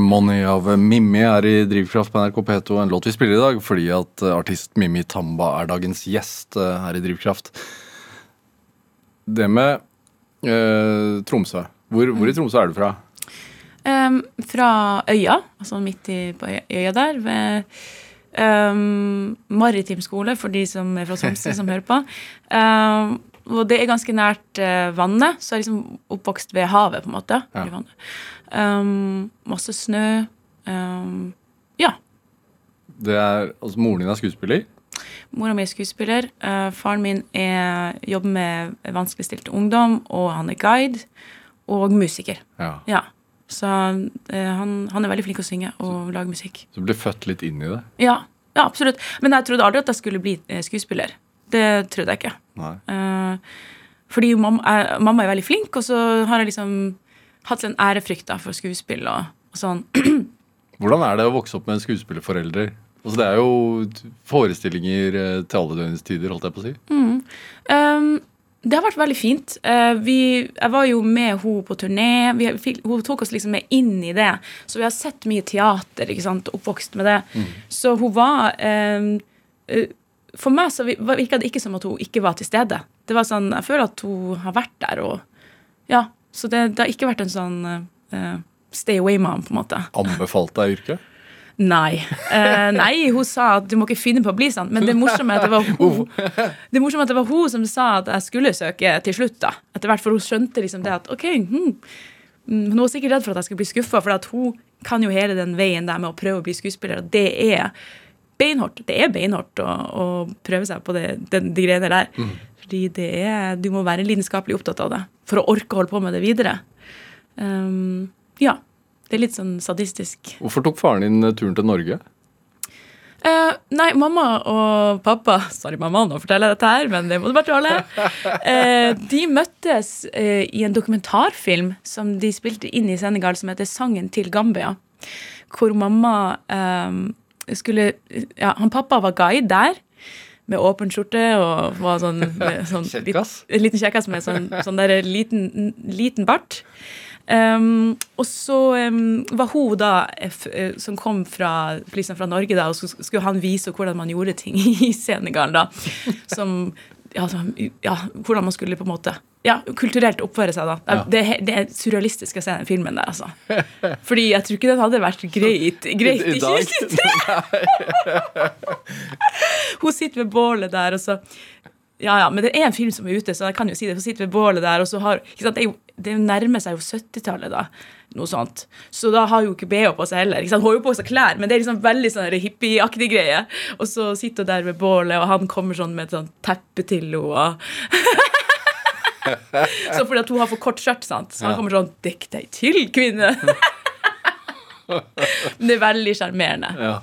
Money av Mimmi er i Drivkraft på NRK P2, en låt vi spiller i dag fordi at eh, artist Mimmi Tamba er dagens gjest eh, her i Drivkraft. Det med eh, Tromsø. Hvor, hvor i Tromsø er du fra? Um, fra Øya, altså midt i, på øya der. Ved um, maritim skole, for de som er fra Tromsø, som hører på. Um, og det er ganske nært eh, vannet, så jeg er liksom oppvokst ved havet, på en måte. Ja. Um, masse snø. Um, ja. Det er, altså Moren din er skuespiller. Mora mi er skuespiller. Uh, faren min er, jobber med vanskeligstilt ungdom, og han er guide. Og musiker. Ja. Ja. Så uh, han, han er veldig flink å synge og lage musikk. Så du ble født litt inn i det? Ja, ja, absolutt. Men jeg trodde aldri at jeg skulle bli eh, skuespiller. Det trodde jeg ikke. Eh, fordi mamma, er- mamma er veldig flink, og så har jeg liksom hatt en ærefrykt for skuespill og, og sånn. Hvordan er det å vokse opp med en skuespillerforelder? Altså, det er jo forestillinger eh, til alle døgnets tider, holdt jeg på å si. Um, det har vært veldig fint. Uh, vi, jeg var jo med henne på turné. Vi, hun tok oss liksom med inn i det. Så vi har sett mye teater, ikke sant, oppvokst med det. Så hun var um, uh, For meg så vi- virka det ikke som at hun ikke var til stede. Det var sånn, Jeg føler at hun har vært der. og ja, Så det, det har ikke vært en sånn uh, stay away-mom, på en måte. Anbefalt deg yrket? Nei. Eh, nei, hun sa at du må ikke finne på å bli sånn. Men det morsomme er at det var hun Det morsomme at det var hun som sa at jeg skulle søke til slutt. da Etter hvert, For hun skjønte liksom det at ok hmm, mm, Hun var sikkert redd for at jeg skulle bli skuffa, for at hun kan jo hele den veien der med å prøve å bli skuespiller. Og det er beinhardt. Det er beinhardt å, å prøve seg på det, den, de greiene der. Fordi det er, du må være lidenskapelig opptatt av det for å orke å holde på med det videre. Um, ja. Det er litt sånn sadistisk. Hvorfor tok faren din eh, turen til Norge? Uh, nei, mamma og pappa Sorry, mamma, nå forteller jeg dette her, men det må du bare tåle. Uh, de møttes uh, i en dokumentarfilm som de spilte inn i Senegal, som heter 'Sangen til Gambia'. Hvor mamma eh, skulle Ja, han pappa var guide der. Med åpen skjorte og var sånn, sånn Kjekkas? En liten kjekkas med sånn, sånn der liten, liten bart. Um, og så um, var hun da eh, som kom fra, liksom fra Norge, da, og så skulle han vise hvordan man gjorde ting i Senegal. da, som ja, så, ja, hvordan man skulle på en måte ja, kulturelt oppføre seg. da. Ja. Det, det er surrealistisk å se den filmen der, altså. Fordi jeg tror ikke den hadde vært greit, greit I i 2023. Hun sitter ved bålet der, og så Ja, ja, men det er en film som er ute, så jeg kan jo si det. Hun sitter ved bålet der, og så har sant, Det, er jo, det nærmer seg jo 70-tallet, da. Noe sånt. Så da har hun jo ikke BH på seg heller. Hun har jo på seg klær, men det er liksom veldig sånn hippieaktig greie. Og så sitter hun der ved bålet, og han kommer sånn med et sånt teppe til henne. så fordi at hun har for kort skjørt, sant? så han kommer sånn 'Dekk deg til, kvinne'. Men det er veldig sjarmerende. Ja.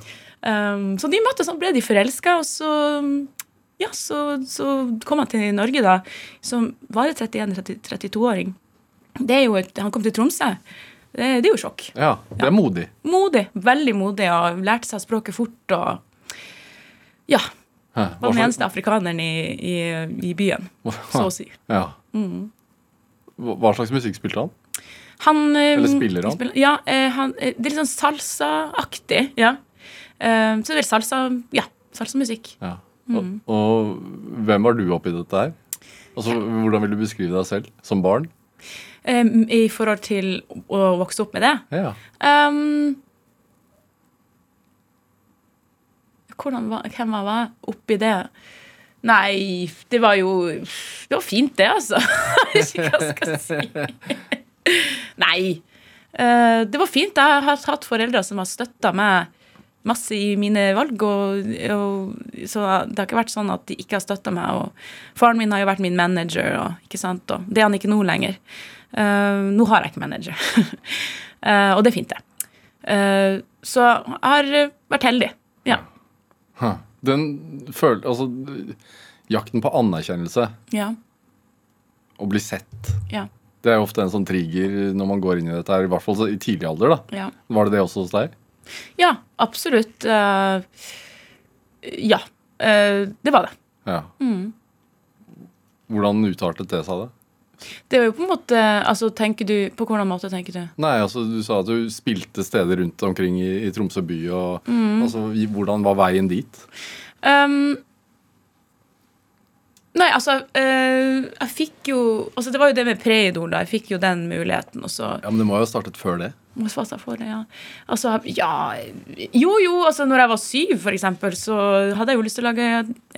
Um, så de møttes, så ble de forelska, og så ja, så, så kom han til Norge, da, som var det 31-32-åring. Det er jo et, Han kom til Tromsø. Det, det er jo sjokk. ja. Det er modig. Modig. Veldig modig, og lærte seg språket fort. og Ja. Hæ, Var den eneste afrikaneren i, i, i byen, så å si. Ja. Mm. Hva slags musikk spilte han? Han, eh, Eller spiller han? ja, eh, han, eh, det er litt sånn salsa-aktig. Ja. Så det er salsa, ja, salsamusikk. Ja. Mm. Og, og hvem var du oppi dette her? Altså, Hvordan vil du beskrive deg selv som barn? I forhold til å vokse opp med det. Ja. Um, hvordan hvem var oppi det? Nei, det var jo Det var fint, det, altså. Ikke hva jeg skal si. Nei. eh, det var fint. Jeg har hatt foreldre som har støtta meg masse i mine valg. Og, og, så det har ikke vært sånn at de ikke har støtta meg. Og faren min har jo vært min manager, og, ikke sant? og det er han ikke nå lenger. Eh, nå har jeg ikke manager. Eh, og det er fint, det. Så jeg har vært heldig. Den følte Altså, jakten på anerkjennelse, Ja. å bli sett, Ja. det er jo ofte en sånn trigger når man går inn i dette her, i hvert fall i tidlig alder. da. Ja, Var det det også hos deg? ja absolutt. Uh, ja. Uh, det var det. Ja. Mm. Hvordan utartet det seg, da? Det var jo på en måte Altså, tenker du På hvordan måte tenker du? Nei, altså Du sa at du spilte steder rundt omkring i, i Tromsø by. og Mm. altså, Hvordan var veien dit? Um, nei, altså eh, Jeg fikk jo Altså, det var jo det med preidol, da. Jeg fikk jo den muligheten, Også. Ja, Men det må jo ha startet før det? Hva sa for det, ja. Altså, ja Jo, jo, altså når jeg var syv, for eksempel, så hadde jeg jo lyst til å lage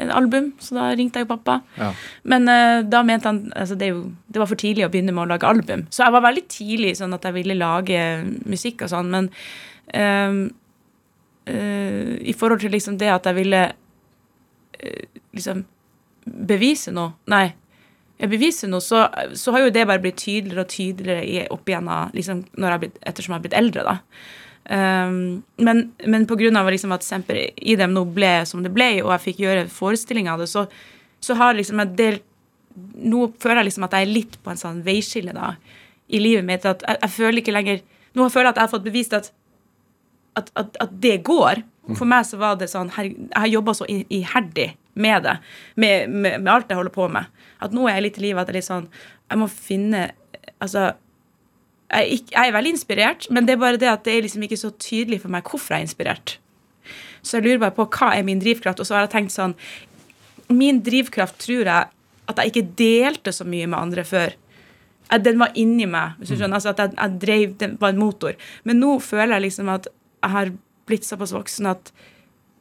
en album, så da ringte jeg jo pappa. Ja. Men uh, da mente han altså det, jo, det var for tidlig å begynne med å lage album. Så jeg var veldig tidlig sånn at jeg ville lage musikk og sånn, men ehm, uh, i forhold til liksom det at jeg ville eh, liksom bevise noe Nei. Beviser noe, så, så har jo det bare blitt tydeligere og tydeligere opp igjennom liksom, jeg blitt, ettersom jeg har blitt eldre. da. Um, men, men av liksom at Semper Idem nå ble som det ble, og jeg fikk gjøre forestilling av det, så, så har liksom jeg delt Nå føler jeg liksom at jeg er litt på en sånn veiskille da, i livet mitt. at jeg, jeg føler ikke lenger Nå føler jeg at jeg har fått bevist at, at, at, at det går. For meg så var det sånn Jeg har jobba så iherdig med det, med, med, med alt jeg holder på med, at nå er jeg litt i livet at jeg er litt sånn Jeg må finne Altså jeg er, ikke, jeg er veldig inspirert, men det er bare det at det er liksom ikke så tydelig for meg hvorfor jeg er inspirert. Så jeg lurer bare på hva er min drivkraft, og så har jeg tenkt sånn Min drivkraft tror jeg at jeg ikke delte så mye med andre før. At den var inni meg. hvis du skjønner, altså At jeg, jeg drev, den var en motor. Men nå føler jeg liksom at jeg har blitt såpass voksen at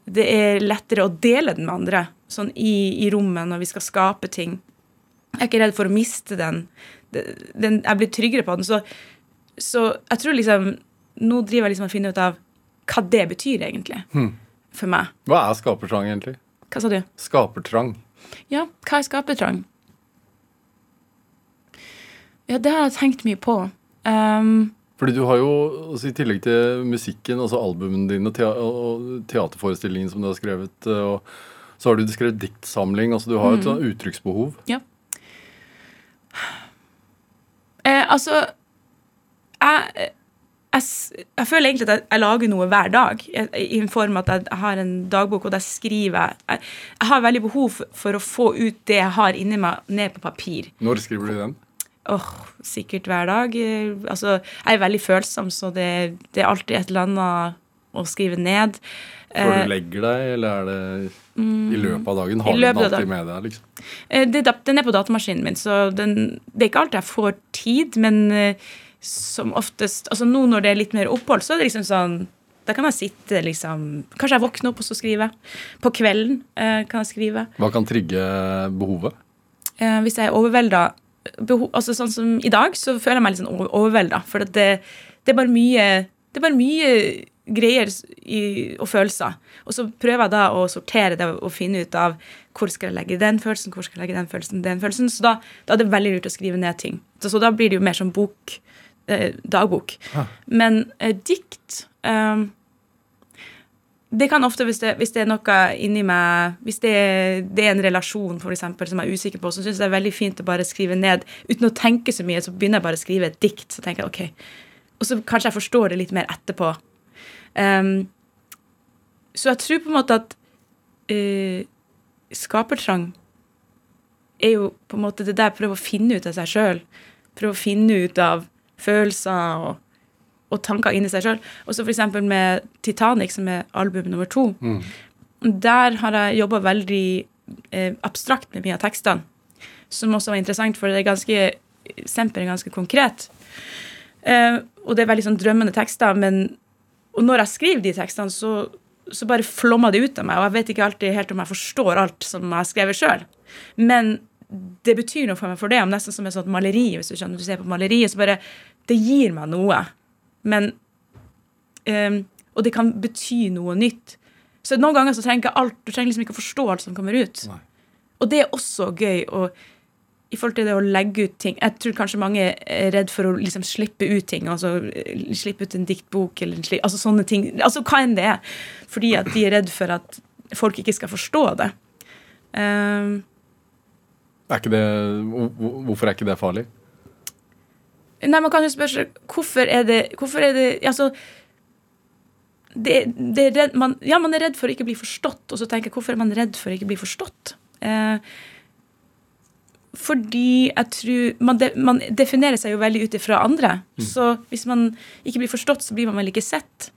det er lettere å dele den med andre. Sånn i, i rommet når vi skal skape ting. Jeg er ikke redd for å miste den. den, den jeg blir tryggere på den. Så, så jeg tror liksom Nå driver jeg liksom og finner ut av hva det betyr, egentlig. For meg. Hva er skapertrang, egentlig? Hva sa du? Skapertrang. Ja, hva er skapertrang? Ja, det har jeg tenkt mye på. Um, Fordi du har jo, altså, I tillegg til musikken, altså albumene dine og, teaterforestillingen som du har skrevet, eh, og så har du skrevet diktsamling. altså Du har et mm. uttrykksbehov. Ja. Eh, altså jeg, jeg, jeg føler egentlig at jeg, jeg lager noe hver dag, i en form at jeg har en dagbok, og der skriver jeg. Jeg, har veldig behov for, for å få ut det jeg har inni meg, ned på papir. Når skriver du den? Åh, sikkert hver dag. Eh, Altså, jeg er veldig følsom, så det, det er alltid et eller annet å skrive ned. Før Eh, du legger deg, eller er det i løpet av dagen? Har du den alltid med deg? liksom? Eh, det, den er på datamaskinen min, så den, det er ikke alltid jeg får tid, men eh, som oftest Altså nå når det er litt mer opphold, så er det liksom sånn Da kan jeg sitte liksom Kanskje jeg våkner opp og så skriver. På kvelden eh, kan jeg skrive. Hva kan trigge behovet? Eh, hvis jeg er overvelda altså Sånn som i dag, så føler jeg meg litt sånn overvelda. For det, det er bare mye Det er bare mye greier i, og følelser. Og så prøver jeg da å sortere det og finne ut av hvor skal jeg legge den følelsen, hvor skal jeg legge den følelsen, den følelsen. Så da, da er det veldig lurt å skrive ned ting. Så, så da blir det jo mer som bok, eh, dagbok. Men eh, dikt eh, det kan ofte, hvis det, hvis det er noe inni meg Hvis det, det er en relasjon for eksempel, som jeg er usikker på, så syns jeg det er veldig fint å bare skrive ned uten å tenke så mye. Så begynner jeg bare å skrive et dikt. Så tenker jeg, ok. Og så kanskje jeg forstår det litt mer etterpå. Ehm, så jeg tror på en måte at uh, skapertrang er jo på en måte det der prøve å finne ut av seg sjøl. Prøve å finne ut av følelser og, og tanker inni seg sjøl. Og så eksempel med Titanic, som er album nummer to. Der har jeg jobba veldig eh, abstrakt med mye av tekstene. Som også var interessant, for det er ganske Semper er ganske konkret. Eh, og det er veldig sånn drømmende tekster, men og når jeg skriver de tekstene, så, så bare flommer det ut av meg. Og jeg vet ikke alltid helt om jeg forstår alt som jeg har skrevet sjøl. Men det betyr noe for meg for det. om Nesten som et sånt maleri. hvis Du skjønner, du ser på maleriet, så bare Det gir meg noe. Men um, Og det kan bety noe nytt. Så noen ganger så trenger ikke alt, du trenger liksom ikke å forstå alt som kommer ut. Nei. Og det er også gøy. og i forhold til det å legge ut ting Jeg tror kanskje mange er redd for å liksom slippe ut ting. altså eh, Slippe ut en diktbok eller en slik, altså sånne ting. Altså hva enn det er. Fordi at de er redd for at folk ikke skal forstå det. Ehm, Er ikke det, hvor- hvor- hvorfor er ikke det farlig? Nei, man kan jo spørre seg hvorfor er det Hvorfor er det Altså det, det er redd, man, Ja, man er redd for å ikke bli forstått, og så tenker jeg hvorfor er man redd for å ikke bli forstått? Eh, fordi jeg tror man, de, man definerer seg jo veldig ut ifra andre. Så hvis man ikke blir forstått, så blir man vel ikke sett.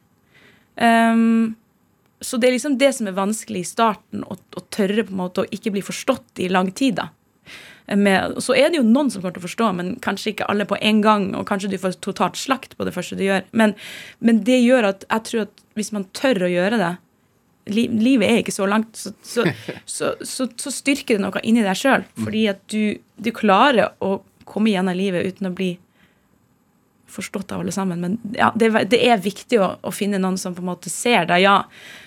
Um, så det er liksom det som er vanskelig i starten, å, å tørre på en måte å ikke bli forstått i lang tid. da. Med, så er det jo noen som kommer til å forstå, men kanskje ikke alle på en gang. Og kanskje du får totalt slakt på det første du gjør. Men, men det gjør at jeg tror at hvis man tør å gjøre det li, Livet er ikke så langt, så, så, så, så, så styrker det noe inni deg sjøl. Fordi at du, du klarer å komme gjennom livet uten å bli forstått av alle sammen. Men ja, det, det er viktig å, å finne noen som på en måte ser deg, ja.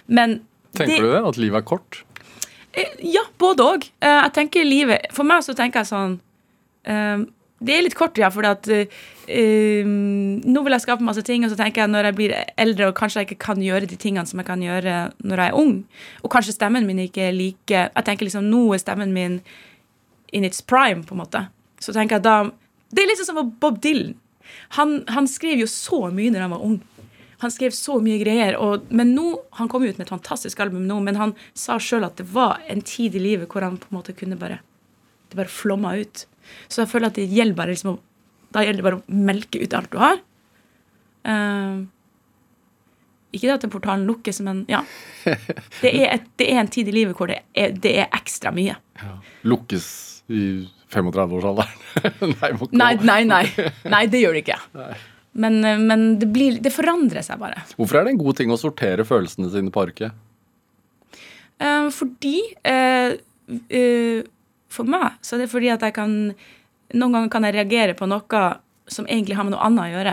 Men Tenker det, du det? At livet er kort? Eh, Ja, både òg. Jeg tenker livet For meg så tenker jeg sånn eh, Det er litt kort, ja, fordi at eh, eh, Nå vil jeg skape masse ting, og så tenker jeg når jeg blir eldre og kanskje jeg ikke kan gjøre de tingene som jeg kan gjøre når jeg er ung, og kanskje stemmen min ikke er like Jeg tenker liksom nå er stemmen min in its prime, på en måte. Så tenker jeg da Det er litt sånn som Bob Dylan. Han, han skrev jo så mye når han var ung. Han skrev så mye greier. Og, men nå, Han kom ut med et fantastisk album nå, men han sa sjøl at det var en tid i livet hvor han på en måte kunne bare Det bare flomma ut. Så jeg føler at det gjelder bare liksom å Da gjelder det bare å melke ut alt du har. Uh, ikke det at den portalen lukkes, men ja. Det er, et, det er en tid i livet hvor det er, det er ekstra mye. Lukkes i 35-årsalderen? nei, Nei, nei, nei. Nei, det gjør det ikke. Men, eh, men det, blir, det forandrer seg bare. Hvorfor er det en god ting å sortere følelsene sine på arket? Uh, fordi uh, eh, For meg så er det fordi at jeg kan Noen ganger kan jeg reagere på noe som egentlig har med noe annet å gjøre.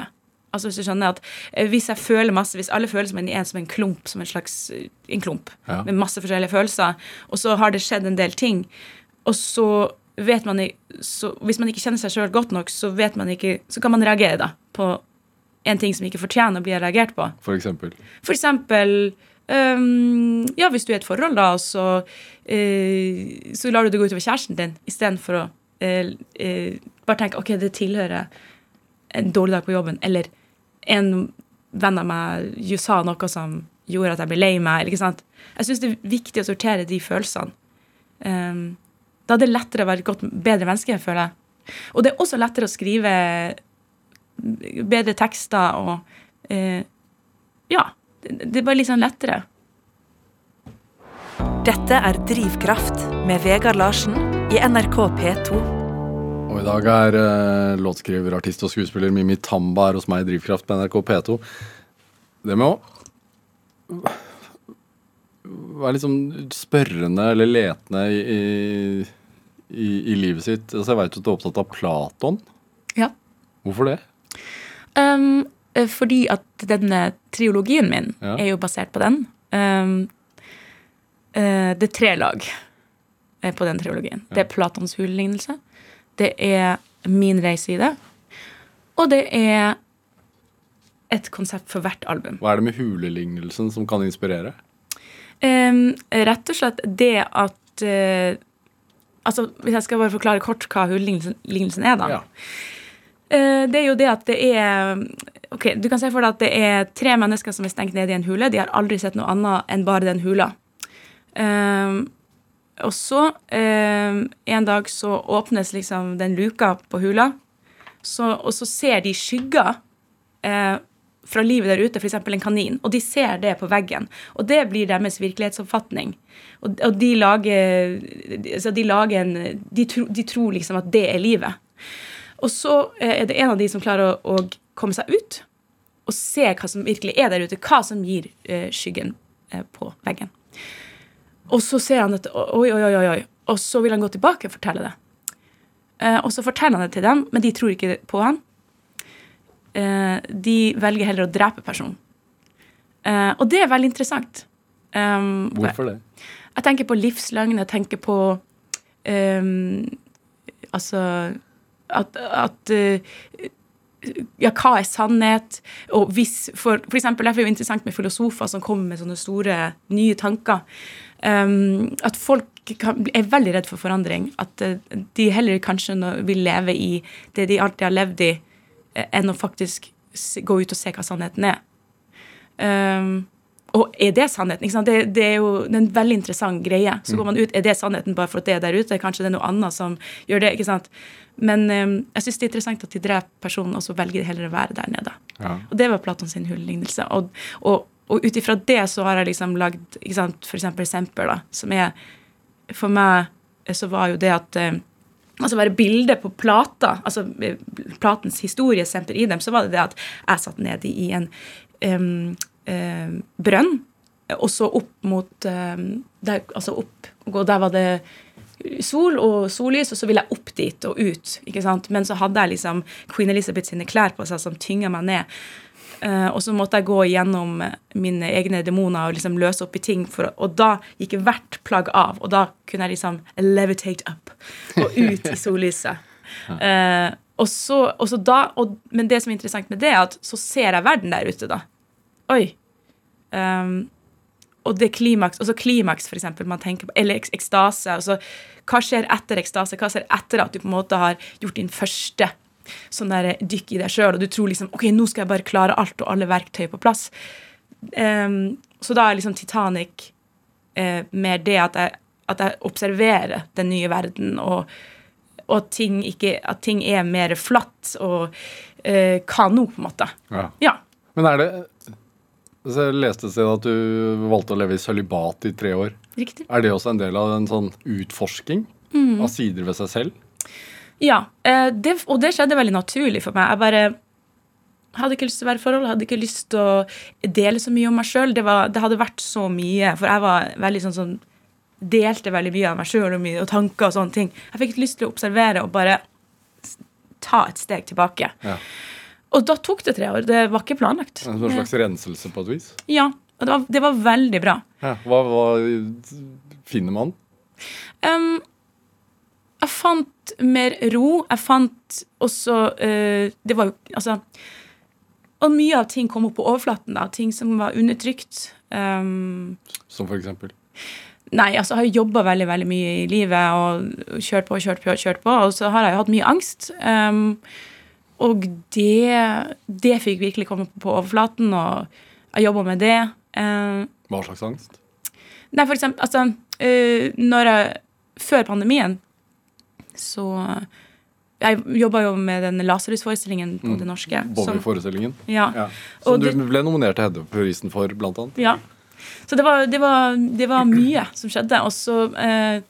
Altså Hvis du skjønner at eh, hvis jeg føler masse, hvis alle føler som en, en, som en klump, som en slags eh, en klump, Ja. med masse forskjellige følelser, og så har det skjedd en del ting, og så vet man så Hvis man ikke kjenner seg sjøl godt nok, så vet man ikke Så kan man reagere da på en ting som ikke fortjener å bli reagert på. For eksempel. For eksempel Ja, hvis du er i et forhold, da, så, eh, så lar du det gå utover kjæresten din istedenfor å eh, eh, bare tenke OK, det tilhører en dårlig dag på jobben, eller en venn av meg sa noe som gjorde at jeg ble lei meg. Eller, ikke sant? Jeg syns det er viktig å sortere de følelsene. Um, da er det lettere å være et godt, bedre menneske, føler jeg. Og det er også lettere å skrive bedre tekster og eh, Ja. Det, er bare litt sånn lettere. Dette er Drivkraft med Vegard Larsen i NRK P2. Og i dag er eh, låtskriver, artist og skuespiller Mimi Tamba her hos meg i Drivkraft på NRK P2. Det med å være litt sånn spørrende eller letende i, i, i, i livet sitt. Altså, jeg veit at du er opptatt av Platon. Ja. Hvorfor det? Um, fordi at denne triologien min Ja. er jo basert på den. Um, uh, det er tre lag eh, på den triologien. Det er Platons hulelignelse, det er min reise i det, og det er et konsept for hvert album. Hva er det med hulelignelsen som kan inspirere? Um, rett og slett det at uh, Altså, Hvis jeg skal bare forklare kort hva hulelignelsen er, da. Ja. Eh, det er jo det at det er Ok, Du kan se for deg at det er tre mennesker som er stengt nede i en hule. De har aldri sett noe annet enn bare den hula. Um, og så, um, en dag så åpnes liksom den luka på hula, så, og så ser de skygger Uh, fra livet der ute, f.eks. en kanin, og de ser det på veggen. Og det blir deres virkelighetsoppfatning. Og, og de lager, altså de, lager en, de, tro, de tror liksom at det er livet. Og så eh, er det en av de som klarer å, å komme seg ut og se hva som virkelig er der ute. Hva som gir eh, skyggen eh, på veggen. Og så ser han dette, oi, oi, oi, oi. Og så vil han gå tilbake og fortelle det. Eh, og så forteller han det til dem, men de tror ikke på han. Eh, de velger heller å drepe personen. Eh, og det er veldig interessant. Um, Hvorfor det? jeg tenker på livsløgn, jeg tenker på um, Altså at, at eh, Ja, hva er sannhet? Og hvis, for, for eksempel, Derfor er det jo interessant med filosofer som kommer med sånne store, nye tanker. Um, at folk kan, er veldig redd for forandring. At uh, de heller kanskje vil leve i det de alltid har levd i, uh, enn å faktisk gå ut og se hva sannheten er. Um, og er det sannheten? Ikke? Det, det er jo det er en veldig interessant greie. Så går man ut, er det sannheten bare for at det er der ute? Kanskje det er noe annet som gjør det? ikke sant? Men um, jeg syns det er interessant at de dreper personen, og så velger de heller å være der nede. Ja. Og det var Platon sin hulllignelse. Og, og, og ut ifra det så har jeg liksom lagd ikke sant, for eksempel Semper, da, som er For meg eh, så var jo det at um, Altså bare bildet på plata, altså eh, platens historie, Semper Idem, så var det det at jeg satt nede i en um, brønn, og så opp mot der, Altså opp, og der var det sol og sollys, og så ville jeg opp dit og ut. ikke sant? Men så hadde jeg liksom Queen Elizabeth sine klær på seg som tynga meg ned. Uh, og så måtte jeg gå gjennom mine egne demoner og liksom løse opp i ting. For, og da gikk hvert plagg av, og da kunne jeg liksom levitate up og ut i sollyset. Uh, og så, og så da, og, men det som er interessant med det, er at så ser jeg verden der ute, da. Oi. Um, og det klimaks, også klimaks, for eksempel, man tenker på, eller eks- ekstase. Altså, hva skjer etter ekstase? Hva skjer etter at du på en måte har gjort din første sånn der dykk i deg sjøl, og du tror liksom OK, nå skal jeg bare klare alt og alle verktøy på plass. Um, så da er liksom Titanic uh, mer det at jeg, at jeg observerer den nye verden, og, og ting ikke, at ting er mer flatt og uh, kano, på en måte. Ja. Ja. Men er det altså, Jeg leste et sted at du valgte å leve i sølibat i tre år. Riktig. Er det også en del av en sånn utforsking Mm. av sider ved seg selv? Ja, eh, det, og det skjedde veldig naturlig for meg. Jeg bare hadde ikke lyst til å være i forhold, hadde ikke lyst til å dele så mye om meg sjøl. Det, det hadde vært så mye, for jeg var veldig sånn som delte veldig mye av meg sjøl og, og tanker og sånne ting. Jeg fikk lyst til å observere og bare ta et steg tilbake. Ja. Og da tok det tre år. Det var ikke planlagt. En slags renselse på et vis? Ja, og det var, det var veldig bra. Ja. Hva, hva finner man? Um, jeg fant mer ro. Jeg fant også uh, Det var jo Altså, og mye av ting kom opp på overflaten. da, Ting som var undertrykt. Um, Som for eksempel. Nei, altså jeg har jo jobba veldig veldig mye i livet og kjørt på, kjørt på, kjørt på. Og så har jeg jo hatt mye angst. Um, og det, det fikk virkelig komme på overflaten, og jeg jobba med det. Um, Hva slags angst? nei, for eksempel, altså når jeg, Før pandemien så Jeg jobba jo med den Lasarus-forestillingen på Det Norske. som- Bowie-forestillingen. Ja. Ja. Som du det- ble nominert til Hedda-prisen for, blant annet. Ja. Så det var, det var, det var mye som skjedde. Og så eh,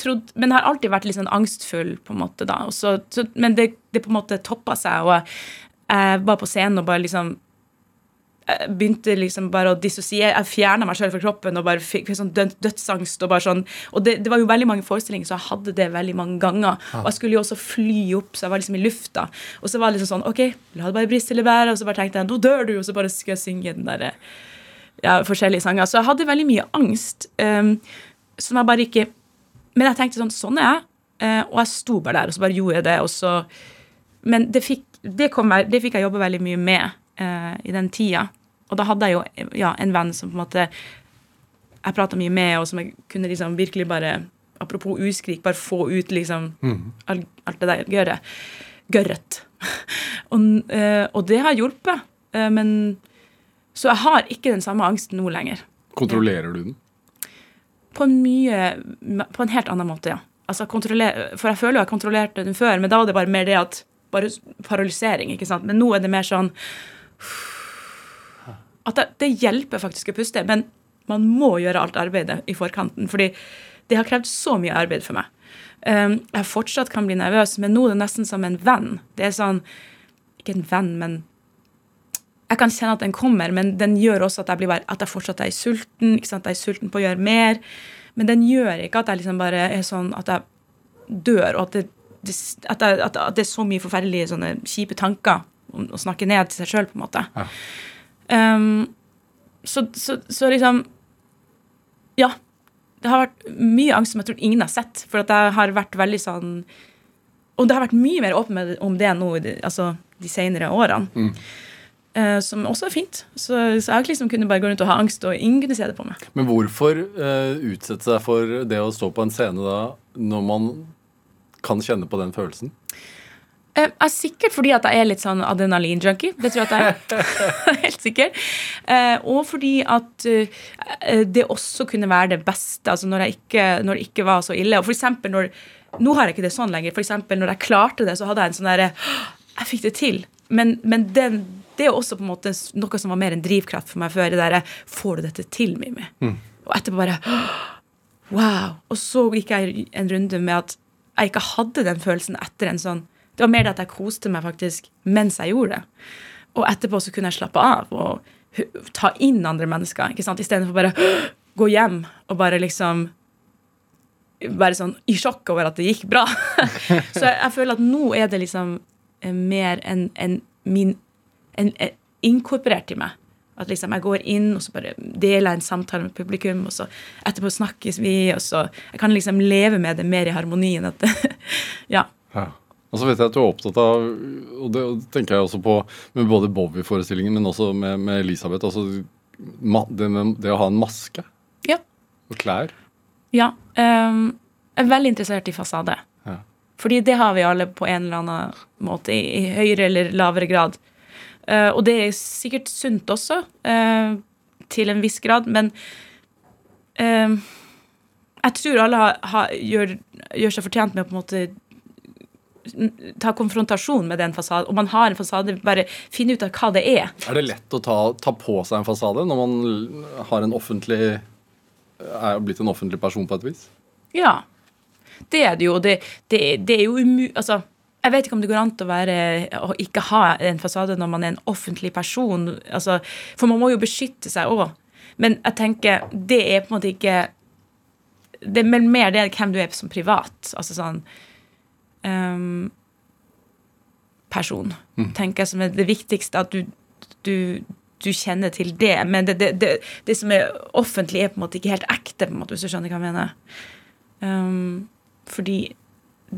trodde, Men jeg har alltid vært litt sånn angstfull, på en måte. da. Og så, så, men det, det på en måte toppa seg, og jeg, jeg var på scenen og bare liksom jeg begynte liksom bare å dissosiere. Jeg fjerna meg sjøl fra kroppen og bare fikk, fikk sånn dødsangst. Og bare sånn, og det, det var jo veldig mange forestillinger, så jeg hadde det veldig mange ganger. Og jeg skulle jo også fly opp, så jeg var liksom i lufta. Og så var det liksom sånn OK, la det bare briste eller bære. Og så bare tenkte jeg nå dør du, og så bare skulle jeg synge den derre ja, forskjellige sanger. Så jeg hadde veldig mye angst um, som jeg bare ikke Men jeg tenkte sånn Sånn er jeg. eh, og jeg sto bare der, og så bare gjorde jeg det. Og så, men det fikk, det, kom, det fikk jeg jobbe veldig mye med uh, i den tida. Og da hadde jeg jo ja, en venn som på en måte jeg prata mye med, og som jeg kunne liksom virkelig bare Apropos uskrik, bare få ut liksom alt, alt det der gørret. Gørret. og, uh, og det har hjulpet. Uh, men Så jeg har ikke den samme angsten nå lenger. Kontrollerer du den? På en mye På en helt annen måte, ja. Altså, for jeg føler jo jeg kontrollerte den før, men da var det bare mer det at Bare paralysering, ikke sant. Men nå er det mer sånn At det, det hjelper faktisk å puste, men man må gjøre alt arbeidet i forkanten. fordi det har krevd så mye arbeid for meg. Um, jeg fortsatt kan bli nervøs, men nå er det nesten som en venn. Det er sånn Ikke en venn, men jeg kan kjenne at den kommer, men den gjør også at jeg, blir at jeg fortsatt er sulten. ikke sant? Jeg er sulten på å gjøre mer. Men den gjør ikke at jeg liksom bare er sånn at jeg dør, og at det, at jeg, at, det er så mye forferdelige sånne kjipe tanker om å snakke ned til seg sjøl, på en måte. Ja. Um, så, så, så liksom Ja. Det har vært mye angst som jeg tror ingen har sett. For at jeg har vært veldig sånn Og det har vært mye mer åpen om det nå altså, de senere årene. Eh, som også er fint. Så, så jeg liksom kunne bare gå rundt og ha angst, og ingen kunne se det på meg. Men hvorfor uh, utsette seg for det å stå på en scene da, når man kan kjenne på den følelsen? Uh, er sikkert fordi at jeg er litt sånn adrenalin-junkie. Det tror jeg at jeg er. Helt sikkert. Og fordi at det også kunne være det beste altså når, ikke, når det ikke var så ille. Og for eksempel når Nå har jeg ikke det sånn lenger. For eksempel når jeg klarte det, så hadde jeg en sånn derre Jeg fikk det til. Men, men den, det er også på en måte noe som var mer en drivkraft for meg før. Det der, Får du dette til, Mimmi? Og etterpå bare Wow. Og så gikk jeg en runde med at jeg ikke hadde den følelsen etter en sånn Det var mer det at jeg koste meg faktisk mens jeg gjorde det. Og etterpå så kunne jeg slappe av og ta inn andre mennesker, ikke sant? istedenfor bare gå hjem og bare liksom være sånn i sjokk over at det gikk bra. så jeg, jeg føler at nå er det liksom eh, mer enn en min en, en, inkorporert i meg. At liksom jeg går inn og så bare deler jeg en samtale med publikum, og så etterpå snakkes vi, og så Jeg kan liksom leve med det mer i harmonien. At ja. Ja. Og så vet jeg at du er opptatt av, og det tenker jeg også på med både Bowie-forestillingen, men også med, med Elisabeth, altså det, med, det å ha en maske Ja. og klær. ja Um, jeg er veldig interessert i fasade. Ja. Fordi det har vi alle på en eller annen måte, i, i høyere eller lavere grad. Eh, og det er sikkert sunt også, eh, til en viss grad, men eh, jeg tror alle har, har, gjør, gjør seg fortjent med å på en måte ta konfrontasjon med den fasaden. Om man har en fasade, bare finne ut av hva det er. Er det lett å ta, ta på seg en fasade når man har en offentlig er blitt en offentlig person på et vis? Ja. Det er det jo. Det, det, det er jo umu... Altså, jeg vet ikke om det går an å være å ikke ha en fasade når man er en offentlig person. Altså, for man må jo beskytte seg òg. Men jeg tenker, det er på en måte ikke Det er mer det hvem du er som privat. Altså sånn um, Person, tenker jeg som er det viktigste. At du, du, du kjenner til det. Men det, det, det, det som er offentlig, er på en måte ikke helt ekte, på en måte, hvis du skjønner hva jeg mener. Um, fordi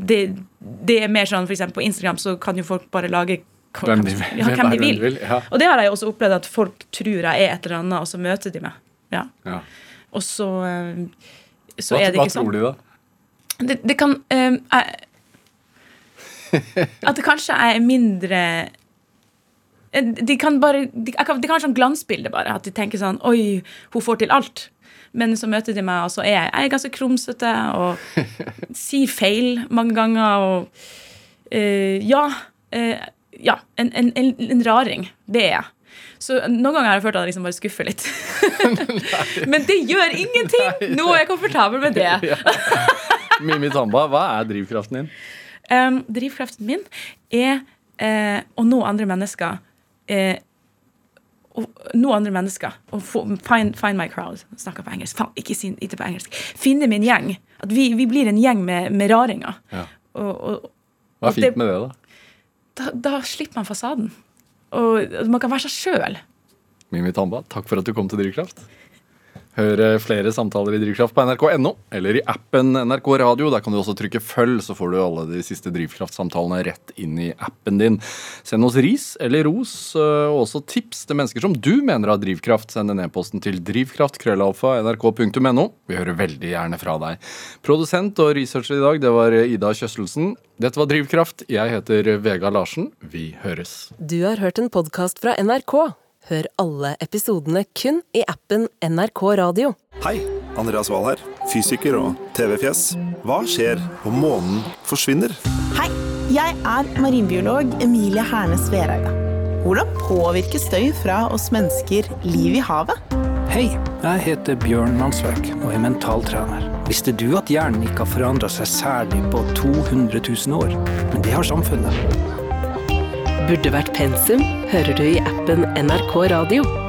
det, det er mer sånn, eksempel på Instagram så kan jo folk bare lage Hvem de, ja, hvem de vil. Ja. Og det har jeg også opplevd, at folk tror jeg er et eller annet, og så møter de meg. Ja. Ja. Og så, eh, så Hva, er det ikke sånn. Hva tror de, da? Det, det kan eh, jeg, At det kanskje er mindre De kan bare De, kan, de kan ha sånn glansbilde, bare. At de tenker sånn Oi, hun får til alt. Men så møter de meg, og så er jeg, jeg er ganske krumsete og sier feil mange ganger. Og uh, ja. Uh, ja. En, en, en, en raring. Det er jeg. Så noen ganger har jeg følt at jeg liksom bare skuffer litt. Men det gjør ingenting! Nå er jeg komfortabel med det. Mimi Tamba, hva er drivkraften din? Um, drivkraften min er uh, å nå andre mennesker. Eh, nå andre mennesker. Og find, find my crowd. Snakker på engelsk. Faen, ikke si ikke på engelsk. Finne min gjeng. At vi, vi blir en gjeng med, med raringer. Ja. Og, og Hva er fint det- med det, da? da, da slipper man fasaden. Og man kan være seg sjøl. Mimi Tamba, takk for at du kom til Drivkraft. Hør flere samtaler i Drivkraft på nrk.no eller i appen NRK Radio. Der kan du også trykke følg, så får du alle de siste Drivkraft-samtalene rett inn i appen din. Send oss ris eller ros, eh, og også tips til mennesker som du mener har drivkraft. Send en e-posten til drivkraft.krøllalfa.nrk.no. Vi hører veldig gjerne fra deg. Produsent og researcher i dag, det var Ida Kjøsselsen. Dette var Drivkraft. Jeg heter Vega Larsen. Vi høres. Du har hørt en podkast fra NRK. Hør alle episodene kun i appen NRK Radio. Hei, Andreas Wahl her, fysiker og TV-fjes. Hva skjer om månen forsvinner? Hei, jeg er marinbiolog Emilie Hernes Vereide. Hvordan påvirker støy fra oss mennesker liv i havet? Hei, jeg heter Bjørn Mansverk og er mentaltrener. Visste du at hjernen ikke har forandra seg særlig på 200 000 år? Men det har samfunnet. Burde vært pensum hører du i appen NRK Radio.